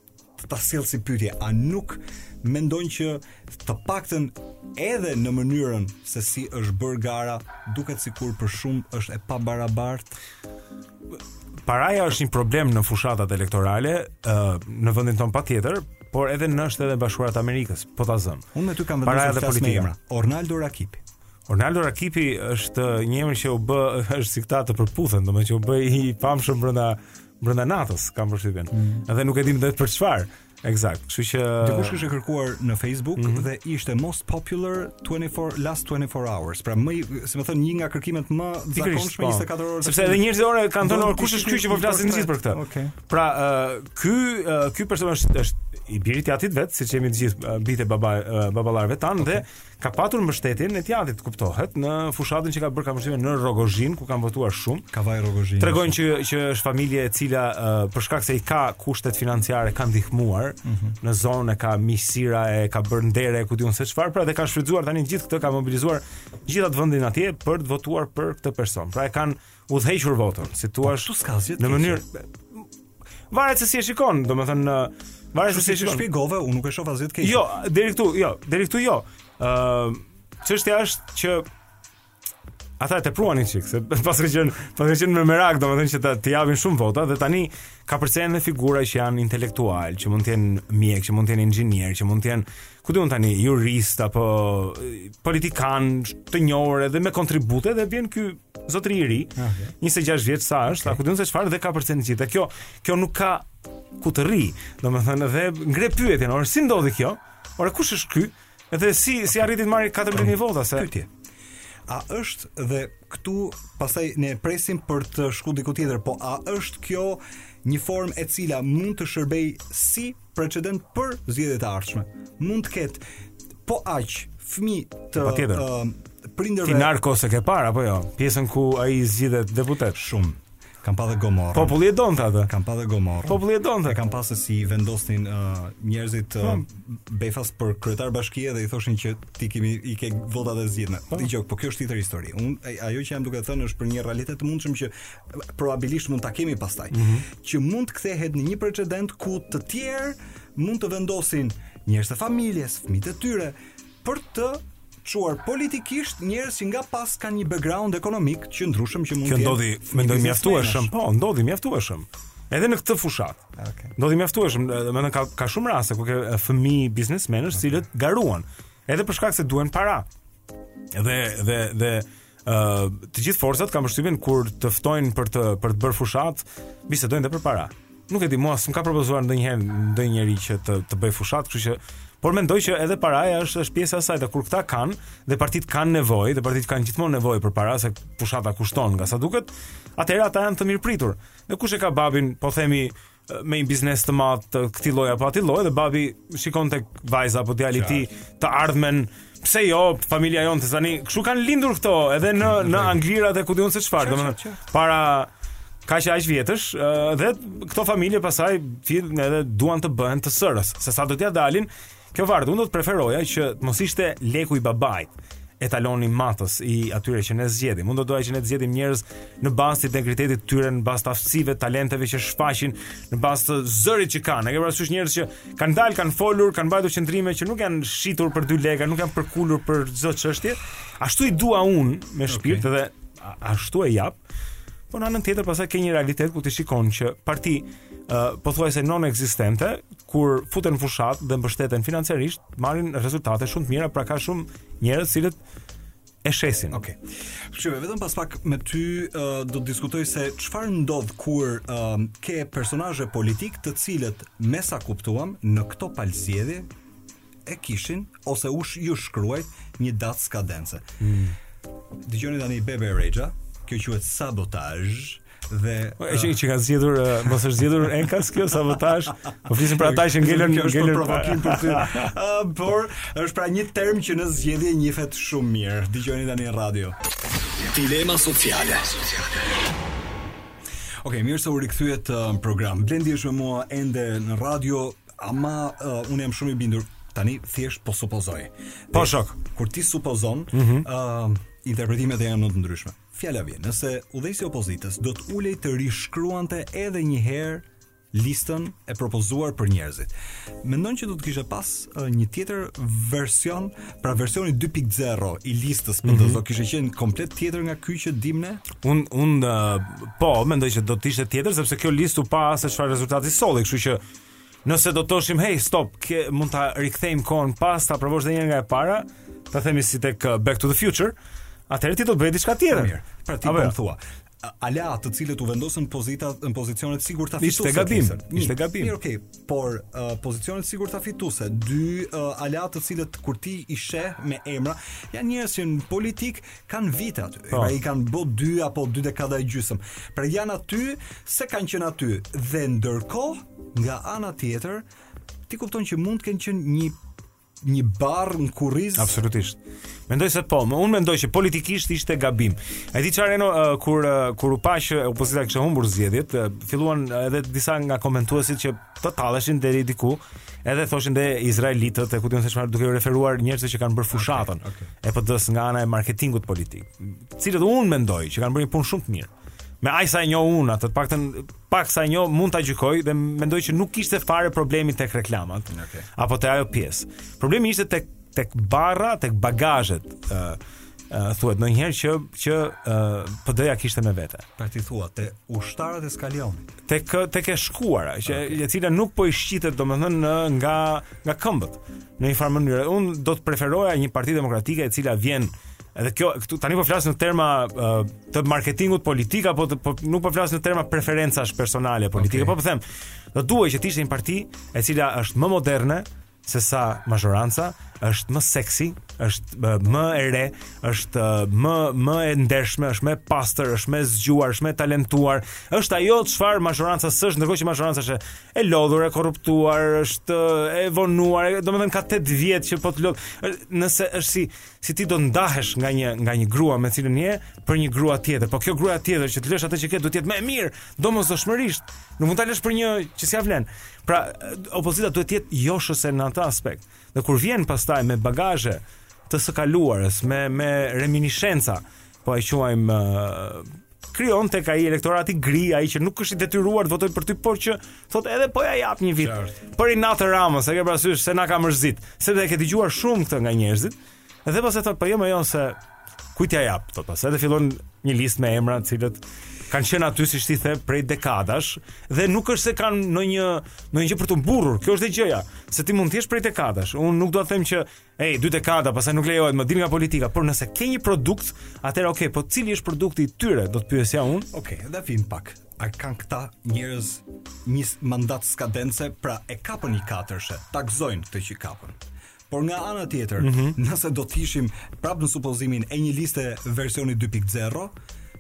ta sjell si pyetje, a nuk mendon që të paktën edhe në mënyrën se si është bërë gara, duket sikur për shumë është e pabarabartë? Paraja është një problem në fushatat elektorale uh, në vendin tonë patjetër, por edhe në Shtetet e Bashkuara të Amerikës, po ta zëmë. Unë me ty kam vendosur të flas me emra. Ornaldo Rakipi. Ornaldo Rakipi është një emër që u bë është si këta të përputhen, domethënë që u bë i famshëm brenda brenda natës, kam përshtypjen. Mm. Edhe nuk e di vetë për çfarë. Eksakt. Kështu që dikush kishte kërkuar në Facebook mm -hmm. dhe ishte most popular 24 last 24 hours. Pra më, si me thënë, një nga kërkimet më të zakonshme 24 po. orë. Sepse edhe njerëzit orë kanë thënë kush është ky që po flasin të gjithë për këtë. Okay. Pra, uh, ky uh, ky person është është i birit i të atit të vet, siç jemi të gjithë uh, bijtë e baba uh, baballarëve tanë okay. dhe ka patur mbështetjen e të jatit, kuptohet, në fushatën që ka bërë kamëshime në Rrogozhinë, ku kanë votuar shumë. Kavajë Rrogozhinë. Tregojnë që që është familje e cila uh, për shkak se i ka kushtet financiare ka ndihmuar mm -hmm. në zonë e ka miqësira e ka bërë ndere ku di unë se çfarë, pra dhe ka shfrytëzuar tani gjithë këtë, ka mobilizuar gjithë atë vendin atje për të votuar për këtë person. Pra e kanë udhëhequr votën, si thua, po, s'ka asgjë. Në mënyrë varet se si e shikon, domethënë në varet se si e shikon. Shpjegove, unë nuk e shoh asgjë të keq. Jo, deri këtu, jo, deri këtu jo. Ë, uh, çështja është që Ata e tepruan çik, se paskan qenë, paskan qenë me merak, domethënë që ta të japin shumë vota dhe tani kapërcen dhe figura që janë intelektualë, që mund të jenë mjekë, që mund të jenë inxhinierë, që mund të jenë ku di unë tani jurist apo politikan të njohur edhe me kontribute dhe vjen ky zotri i ri, ah, okay. 26 vjeç sa është, okay. ku di unë se çfarë dhe kapërcen gjithë. Dhe kjo, kjo nuk ka ku të rri. Domethënë dhe ngre pyetjen, ore si ndodhi kjo? Ore kush është ky? Edhe si si arriti të marrë 14000 vota si pyetje. A është dhe këtu pastaj ne po presim për të shku diku tjetër, po a është kjo një formë e cila mund të shërbejë si precedent për zgjedhjet e ardhshme. Mund të ketë po aq fëmijë të pa tjetër. Uh, prindërve. Ti Narcos e ke parë apo jo? Pjesën ku ai zgjidhet deputet shumë. Kam pa dhe gomorë. Populli e don ta atë. Kam pa dhe gomorë. Populli e don ta. Kam pa se si vendosnin uh, njerëzit uh, po. befas për kryetar bashkie dhe i thoshin që ti kemi, i ke votat e zgjidhme. Po. Dëgjo, po kjo është tjetër histori. Unë ajo që jam duke thënë është për një realitet të mundshëm që probabilisht mund ta kemi pastaj, mm -hmm. që mund të kthehet në një precedent ku të tjerë mund të vendosin njerëz të familjes, fëmijët e tyre për të çuar politikisht njerëz që nga pas kanë një background ekonomik që i ndryshëm që mund të jetë. Kjo ndodhi, mendoj mjaftueshëm, po, ndodhi mjaftueshëm. Edhe në këtë fushatë. Okay. Ndodhi mjaftueshëm, domethënë ka ka shumë raste ku ke fëmijë biznesmenësh, okay. të cilët garuan, edhe për shkak se duhen para. Dhe dhe dhe Ëh, të gjithë forcat kam përshtypjen kur të ftojnë për të për të bërë fushatë, bisedojnë dhe për para. Nuk e di, mua s'më ka propozuar ndonjëherë njeri që të të bëj fushatë, kështu që por mendoj që edhe paraja është është pjesa e saj, dhe kur këta kanë dhe partitë kanë nevojë, dhe partitë kanë gjithmonë nevojë për para se fushata kushton, nga sa duket, atëherë ata janë të mirëpritur. Dhe kush e ka babin, po themi, me një biznes të madh të këtij lloji apo atij lloji dhe babi shikon tek vajza apo djali i tij të ardhmen pse jo familja jonë të tani kështu kanë lindur këto edhe në në anglirat e ku di unë se çfarë domethënë para kaq e aq vjetësh dhe këto familje pastaj edhe duan të bëhen të sërës se sa do t'ia dalin Kjo varet, unë do të preferoja që të mos ishte leku i babait etaloni matës i atyre që ne zgjedhim. Unë do doja që ne të zgjedhim njerëz në bazë të integritetit të tyre, në bazë të aftësive, talenteve që shfaqin, në bazë të zërit që kanë. Ne kemi pasur njerëz që kanë dalë, kanë folur, kanë mbajtur qëndrime që nuk janë shitur për dy lekë, nuk janë përkulur për çdo çështje. Ashtu i dua unë me shpirt okay. dhe ashtu e jap. Po në anën tjetër pastaj ke një realitet ku ti shikon që parti uh, pothuajse non ekzistente kur futen në fushatë dhe mbështeten financiarisht, marrin rezultate shumë të mira, pra ka shumë njerëz të cilët e shesin. Okej. Okay. Shqipe, vetëm pas pak me ty uh, do të diskutoj se çfarë ndodh kur uh, ke personazhe politikë të cilët me sa kuptuam në këto palë zgjedhje e kishin ose u është shkruajt një datë skadence. Mm. Dëgjoni tani Bebe Rexha, kjo quhet sabotazh dhe po, e që që ka zgjedhur mos është zgjedhur enkas kjo sabotazh po flisim për ata që ngelën kjo është provokim për ty por është pra një term që në zgjedhje njihet shumë mirë dëgjoni tani në radio dilema sociale Ok, mirë se u rikthyet në program. Blendi është me mua ende në radio, Ama uh, unë jam shumë i bindur tani thjesht po supozoj. Po shok, kur ti supozon, ëh, mm -hmm. uh, interpretimet janë më të ndryshme. Fjala vjen, nëse udhëheqësi i opozitës do të ulej të rishkruante edhe një herë listën e propozuar për njerëzit. Mendon që do të kishte pas uh, një tjetër version, pra versioni 2.0 i listës, mm -hmm. do kishte qenë komplet tjetër nga ky që dimë ne? Unë unë uh, po, mendoj që do të ishte tjetër sepse kjo listë u pa se çfarë rezultati solli, kështu që Nëse do të thoshim hey stop, ke, mund ta rikthejmë kohën pas, ta provosh edhe njëherë nga e para, ta themi si tek uh, Back to the Future, atëherë ti do të bëje diçka tjetër. Mirë. Pra ti po jo? më thua, aleatët të cilët u vendosën pozita në pozicionet e sigurta fituese. Ishte gabim, ishte gabim. Mirë, okay, por uh, pozicionet e sigurta fituese, dy uh, aleatët të cilët kur ti i sheh me emra, janë njerëz që në politikë kanë vite aty. Po. Pra i kanë bë dy apo dy dekada e gjysëm. Pra janë aty se kanë qenë aty dhe ndërkohë nga ana tjetër ti kupton që mund të kenë qenë një një barrë në kurriz. Absolutisht. Mendoj se po, më unë mendoj që politikisht ishte gabim. E di çfarë uh, kur uh, kur u pa që opozita kishte humbur zgjedhjet, uh, filluan edhe disa nga komentuesit që të talleshin deri diku, edhe thoshin dhe izraelitët, e ku di unë se çfarë duke u referuar njerëzve që kanë bërë fushatën okay, okay. e PD-s nga ana e marketingut politik. Të cilët unë mendoj që kanë bërë një punë shumë të mirë. Me aq sa e njoh unë atë, të paktën pak sa e njoh mund ta gjykoj dhe mendoj që nuk kishte fare problem tek reklamat. Okay. Apo te ajo pjesë. Problemi ishte tek tek barra, tek bagazhet, ë uh, Uh, thuhet ndonjëherë që që uh, PD-ja kishte me vete. Pra ti thua te ushtarët e skalionit. Tek tek e shkuara, që okay. e cila nuk po i shqitet domethënë nga nga këmbët. Në një farë mënyrë, unë do të preferoja një parti demokratike e cila vjen Edhe kjo këtu tani po flas në terma uh, të marketingut politik apo të, po nuk po flas në terma preferencash personale politike, okay. po po them, do duhej që të ishte një parti e cila është më moderne, se sa mazhoranca është më seksi, është më e re, është më më e ndershme, është më e pastër, është më e zgjuar, është më e talentuar. Është ajo çfarë mazhoranca s'është, ndërkohë që mazhoranca është e lodhur, e korruptuar, është e vonuar, domethënë ka 8 vjet që po të lodh. Nëse është si si ti do të ndahesh nga një nga një grua me cilën je për një grua tjetër. Po kjo grua tjetër që të lësh atë që ke duhet të jetë më e mirë, domosdoshmërisht. Nuk mund ta lësh për një që s'ia vlen. Pra, opozita duhet të jetë joshëse në atë aspekt. Dhe kur vjen pastaj me bagazhe të së kaluarës, me me reminiscenca, po e quajmë uh, krijon tek ai elektorati gri, ai që nuk është i detyruar të votojë për ty, por që thotë edhe po ja jap një vit. Qartë. Për inat të Ramës, e ke parasysh se na ka mërzit, sepse e ke dëgjuar shumë këtë nga njerëzit. Dhe pastaj thotë po jo më jo se kujt t'ia jap, thotë pas. Edhe fillon një listë me emra, të cilët kanë qenë aty siç ti the prej dekadash dhe nuk është se kanë ndonjë ndonjë gjë për të mburrur. Kjo është gjëja, se ti mund të jesh prej dekadash. Unë nuk dua të them që Ej, dy dekada, pastaj nuk lejohet më dil nga politika, por nëse ke një produkt, atëherë okay, po cili është produkti i tyre, do të pyesja unë. Okay, dhe fiks pak. A kanë këta njerëz një mandat skadence, pra e kapën një katërshe, ta gëzojnë këtë që kapën. Por nga ana tjetër, mm -hmm. nëse do të ishim prapë në supozimin e një liste versioni 2.0,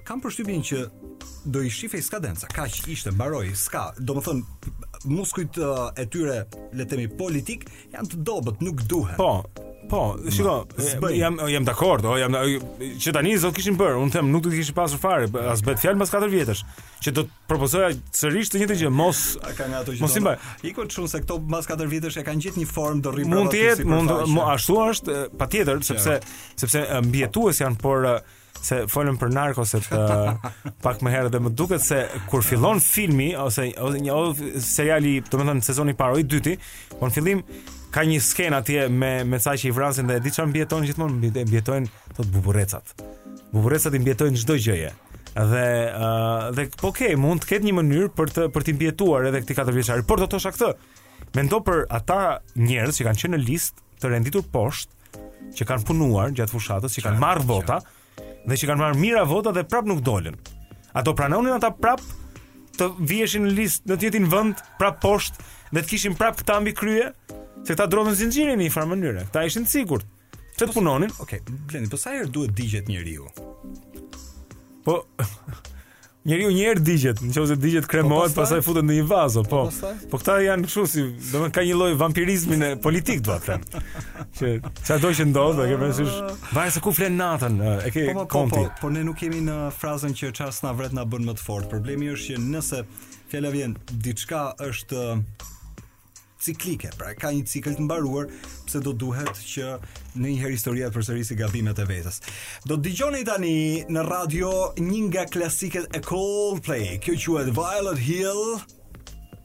kam përshtypjen që do i shifej skadenca, kaq ishte mbaroi, s'ka. Domethënë, muskujt uh, e tyre, le të themi, politik Janë të dobët, nuk duhen. Po. Po, shiko, jam jam dakord, o jam që tani do të kishim bërë, unë them nuk do të kishim pasur fare, as bëhet fjalë pas 4 vjetësh, që do të propozoja sërish të njëjtën gjë, mos ka nga ata që. Mos i mbaj. Shiko çun se këta pas 4 vjetësh e kanë gjetur një formë do rri Mund të jetë, mund ashtu është, patjetër, sepse sepse mbijetues janë, por se folën për Narcos-in uh, pak më herët dhe më duket se kur fillon filmi ose ose një ose seriali, domethënë sezoni i parë ose i dyti, po në fillim ka një skenë atje me me sa që i vrasin dhe e di çfarë mbijeton gjithmonë mbi mbijetojnë thotë buburrecat. Buburrecat i mbijetojnë çdo gjëje. Dhe uh, dhe po okay, mund të ketë një mënyrë për të për të mbijetuar edhe këtë katërvjeçar. Por do të thosha këtë. Mendo për ata njerëz që kanë qenë në listë të renditur poshtë që kanë punuar gjatë fushatës, që kanë marrë vota dhe që kanë marrë mijëra vota dhe prap nuk dolën. A do pranonin ata prap të viheshin në listë, në të njëjtin vend, prap poshtë dhe të kishin prap këta mbi krye? Se këta drodhën zinxhirin në një farë mënyre. Këta ishin të sigurt. Të punonin. Okej, okay, Blendi, po sa herë duhet digjet njeriu? Po Njeriu një herë digjet, në qoftë se digjet kremohet, po pastaj futet në një vazo, po. Po, po këta janë kështu si, domethënë ka një lloj vampirizmi në politik, dua të them. Që çfarëdo që ndodh, e ke parasysh? Varet se ku flen natën, e ke po, po, konti. Po, po, po ne nuk kemi në frazën që çfarë s'na vret na bën më të fortë. Problemi është që nëse fjala vjen diçka është ciklike, pra ka një cikël të mbaruar, pse do duhet që edhe një herë historia të përsërisë gabimet e vetes. Do të dëgjoni tani në radio një nga klasiket e Coldplay. Kjo quhet Violet Hill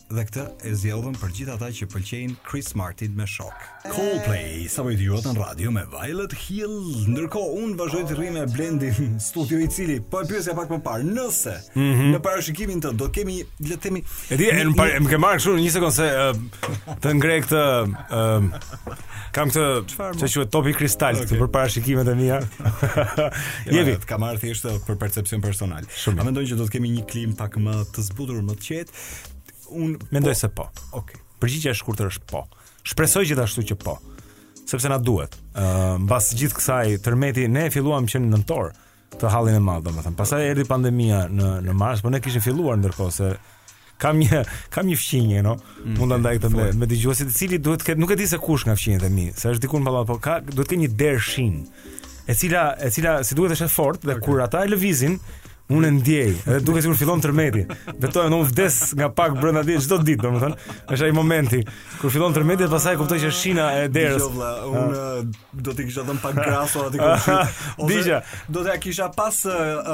dhe këtë e sjellim për gjithë ata që pëlqejnë Chris Martin me shokë. Coldplay, sapo i dëgjuat në radio me Violet Hill. Ndërkohë unë vazhdoj të rri me Blendin në studio të cilin po e pyesja pak më parë, nëse Mm -hmm. Në parashikimin tënd do kemi, le të themi, e di, më parë, më ke marrë kështu në një sekondë sa uh, të ngre këtë uh, kam këtë që quhet topi kristal okay. për parashikimet e mia. Jo, Jepi, të kam marrë thjesht për perceptim personal. A mendon që do të kemi një klimë pak më të zbutur, më të qetë? Unë mendoj po, se po. Okej. Okay. Përgjigja e shkurtër është po. Shpresoj gjithashtu që po. Sepse na duhet. Ëm uh, mbas gjithë kësaj, tërmeti ne e filluam që në nëntor. atë hallin e madh, domethënë. Pastaj erdhi pandemia në në mars, por ne kishim filluar ndërkohë se kam një kam një fqinj, you know. Mm, Mund ta ndaj këtë me, me dëgjuesit, i cili duhet të ketë, nuk e di se kush nga fqinjët e mi, se është diku në pallat, po ka duhet të ketë një derë shinë, e cila e cila siç duket është e fortë dhe okay. kur ata e lëvizin, unë e ndjej, edhe duket sikur fillon tërmeti. Betohem, unë vdes nga pak brenda ditë çdo ditë, domethënë. Është ai momenti. Kur fillon tërmeti dhe pastaj e kuptoj që shina e derës. Dije, vlla, unë do t'i kisha dhënë pak graso aty ku. Dije, do t'ia kisha pas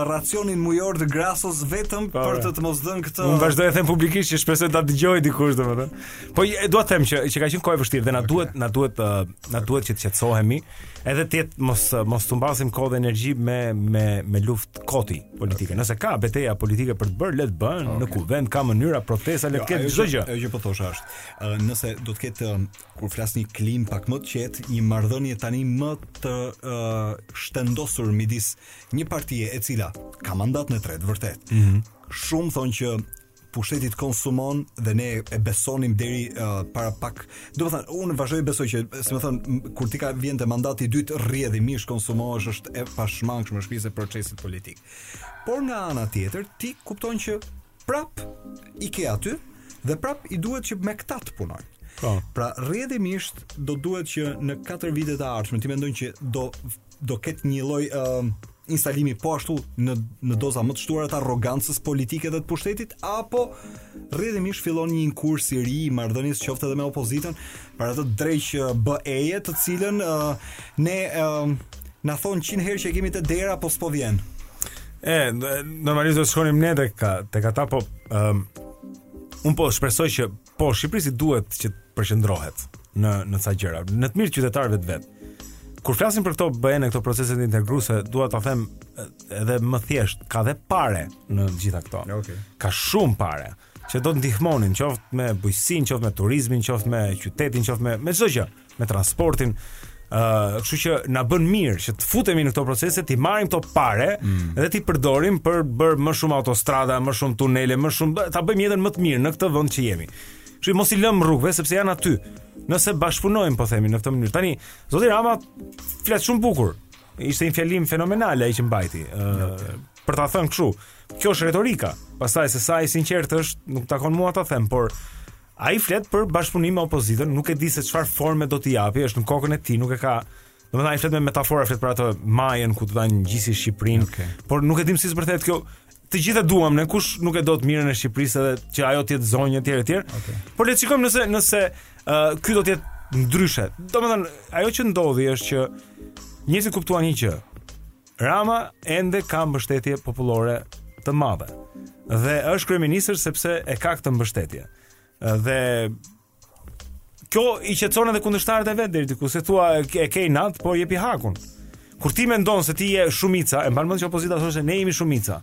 racionin mujor të grasos vetëm pa, po, për të të mos dhënë këtë. Unë vazhdoj të them publikisht që shpresoj ta dëgjojë dikush domethënë. Po dua të them që që ka qenë kohë e vështirë dhe na okay. duhet na duhet na duhet që të qetësohemi, edhe të jetë mos mos të humbasim kohë dhe energji me me me luftë koti. politike. Nëse ka beteja politike për të bërë, le të bëhen, okay. në kuvend ka mënyra protesta, le të jo, ketë çdo gjë. Ajo që po thosha është, uh, nëse do të ketë uh, kur flas një klimë pak më të qetë, një marrëdhënie tani më të uh, shtendosur midis një partie e cila ka mandat të tretë vërtet. Mm -hmm. Shumë thonë që pushteti të konsumon dhe ne e besonim deri uh, para pak. Domethënë, unë vazhdoj të besoj që, si me thënë, kur ti ka vjen te mandati i dytë rrjedhimisht konsumohesh është e pashmangshme, është pjesë e procesit politik. Por nga ana tjetër, ti kupton që prap i ke aty dhe prap duhet që me këta të punoj. Po. Pra rrjedhimisht do duhet që në 4 vitet e ardhshme ti mendon që do do ketë një lloj uh, instalimi po ashtu në në doza më të shtuara të arrogancës politike dhe të pushtetit apo rrjedhimisht fillon një kurs i ri i marrëdhënies qoftë edhe me opozitën për atë dreq BE-je të cilën uh, ne uh, na thonë 100 herë që e kemi te dera po s'po vjen. E, normalisht do të shkonim ne tek tek ata po um, unë po shpresoj që Po, Shqipëria sidomos duhet që të përqendrohet në në ca gjëra, në të mirë qytetarëve të vet. Kur flasim për këto BE-në, këto proceset integruese, dua ta them edhe më thjesht, ka dhe pare në të gjitha këto. Okej. Okay. Ka shumë pare që do të ndihmonin qoftë me bujqësinë, qoftë me turizmin, qoftë me qytetin, qoftë me me çdo gjë. me transportin. Ë, uh, kështu që na bën mirë që të futemi në këto procese, t'i marrim këto pare mm. dhe t'i përdorim për të bër më shumë autostrada, më shumë tunele, më shumë ta bëjmë jetën më të mirë në këtë vend që jemi. Kështu që mos i lëm rrugëve sepse janë aty. Nëse bashkëpunojmë, po themi në këtë mënyrë. Tani, zoti Rama flet shumë bukur. Ishte një fjalim fenomenal ai që mbajti. Ë, uh, për ta thënë kështu. Kjo është retorika. Pastaj se sa i sinqert është, nuk më takon mua ta them, por Ai flet për bashkëpunim me opozitën, nuk e di se çfarë forme do t'i japi, është në kokën e tij, nuk e ka Domethënë ai flet me metafora, flet për atë majën ku do ta ngjisi Shqipërinë, okay. por nuk e dim si do përkthehet kjo. Të gjithë e duam ne, kush nuk e do të mirën e Shqipërisë edhe që ajo të jetë zonjë etj etj. Okay. Por le të shikojmë nëse nëse uh, ky do të jetë ndryshe. Domethënë, ajo që ndodhi është që njerëzit kuptuan një gjë. Rama ende ka mbështetje popullore të madhe dhe është kryeministër sepse e ka këtë mbështetje. Dhe kjo i qetëson edhe kundërshtarët e vet deri diku, se thua e ke inat, po jepi hakun. Kur ti mendon se ti je shumica, e mban mend që opozita thoshte ne jemi shumica.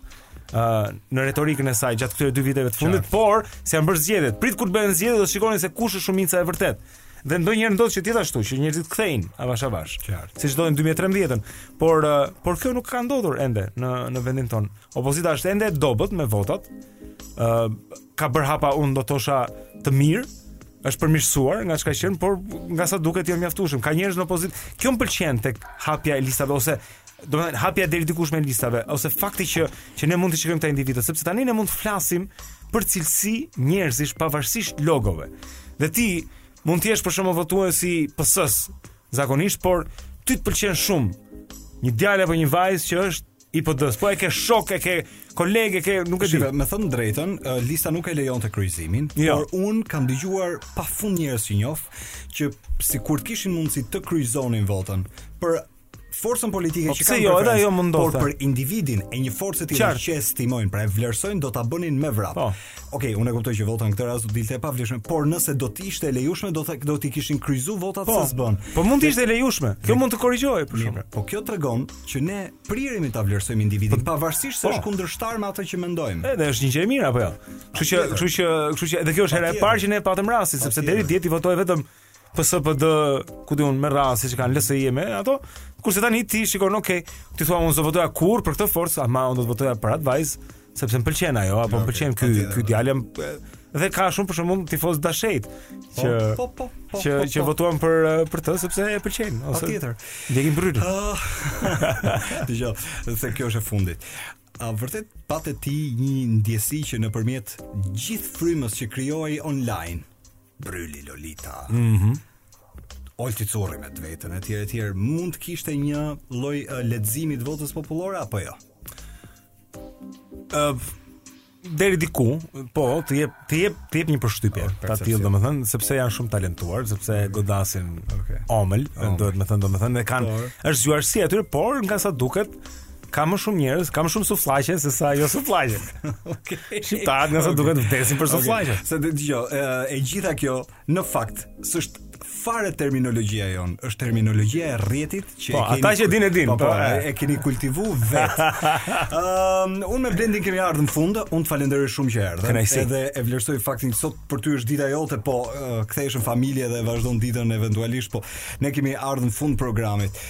Ë uh, në retorikën e saj gjatë këtyre dy viteve të fundit, Qart. por s'janë bërë zgjedhjet. Prit kur të bëhen zgjedhjet do të shikoni se kush është shumica e vërtetë. Dhe ndonjëherë ndodh që të jetë ashtu që njerëzit kthehen avash avash. Qartë. Siç ndodhi në 2013-ën, por uh, por kjo nuk ka ndodhur ende në në vendin ton. Opozita është ende e dobët me votat. ë uh, ka bër hapa unë do thosha të mirë, është përmirësuar nga ç'ka qen, por nga sa duket jo mjaftueshëm. Ka njerëz në opozitë. Kjo më pëlqen tek hapja e listave ose domethënë hapja deri diku e listave ose fakti që që ne mund t'i shikojmë këta individët sepse tani ne mund të flasim për cilësi njerëzish pavarësisht logove. Dhe ti mund të jesh për shembull votues i PS-s zakonisht, por ty të pëlqen shumë një djalë apo një vajzë që është i PD-s. Po e ke shok, e ke kolegë, ke nuk e di. Me thënë të drejtën, lista nuk e lejonte kryqëzimin, jo. por un kam dëgjuar pafund njerëz që njoh që sikur të kishin mundësi të kryqëzonin votën për forcën politike po që kanë. Jo, edhe ajo mund Por për individin e një force të tjetër që estimojnë, pra e vlerësojnë, do ta bënin me vrap. Po. Okej, okay, unë e kuptoj që vota në këtë rast do të dilte e pavlefshme, por nëse do të ishte e lejushme, do të do të kishin kryzu votat po. që ç'bën. Po mund të ishte e lejushme. Kjo mund të korrigjohej për shkak. Po kjo tregon që ne priremi ta vlerësojmë individin po, pavarësisht se po. është kundërshtar me atë që mendojmë. Edhe është një gjë e mirë apo jo? Kështu që, kështu që, kështu që edhe kjo është hera e parë që ne patëm rastin, sepse deri dje ti votoje vetëm PSPD, ku di unë me radhë siç kanë LSI me ato, kurse tani ti shikon, ok, ti thua unë do votoja kurrë për këtë forcë, ama unë do të votoja për atë vajzë, sepse më pëlqen ajo, apo më pëlqen ky ky djalë dhe ka shumë për shembull tifoz dashejt po, që po, po, që që votuan për eh, për të sepse e pëlqejnë ose tjetër. Ndjekim bryrë. Ah. Dëgjo, se kjo është e fundit. A vërtet pate ti një ndjesi që nëpërmjet gjithë frymës që krijoi online, Bryli Lolita. Mhm. Mm Olti Curri me të vetën etj etj mund të kishte një lloj uh, leximi të votës popullore apo jo? Ëh, deri diku, po, të jep të jep të jep një përshtypje. Oh, të tillë domethënë, sepse janë shumë talentuar, sepse mm. godasin okay. ëmbël, do të thotë domethënë, kanë është zgjuarsia e tyre, por nga sa duket, ka më shumë njerëz, ka më shumë sufllaqe se sa jo sufllaqe. Okej. Okay. Shqiptarët nëse okay. duket vdesin për sufllaqe. Okay. Se dëgjo, e, e gjitha kjo në fakt s'është fare terminologjia jonë, është terminologjia e rrjetit që po, e keni. Ata që dinë dinë, po, po, po e, keni kultivu vetë. Ëm, ehm, um, unë me Blendin kemi ardhur në fund, unë të falenderoj shumë që erdhe. Edhe e vlerësoj faktin sot për ty është dita jote, po uh, kthehesh në familje dhe vazhdon ditën eventualisht, po ne kemi ardhur në fund të programit.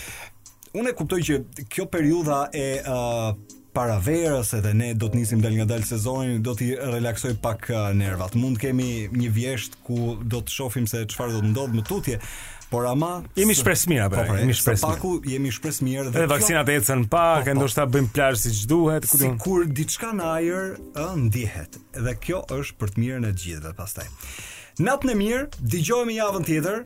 Unë e kuptoj që kjo periudha e uh, paraverës edhe ne do të nisim dalngadalë sezonin, do t'i relaksoj pak uh, nervat. Mund të kemi një vjeshtë ku do të shohim se çfarë do të ndodhë më tutje. Por ama jemi shpresëmirë apo? Po, pra, jemi shpresë. Të paktën jemi shpresëmirë dhe vaksinat ecin pak, po, po. ndoshta bëjmë plazh siç duhet, ku di unë. Sikur diçka në ajër ë ndihet. Dhe kjo është për të mirën e gjithëve pastaj. Natën e mirë, dëgjohemi javën tjetër.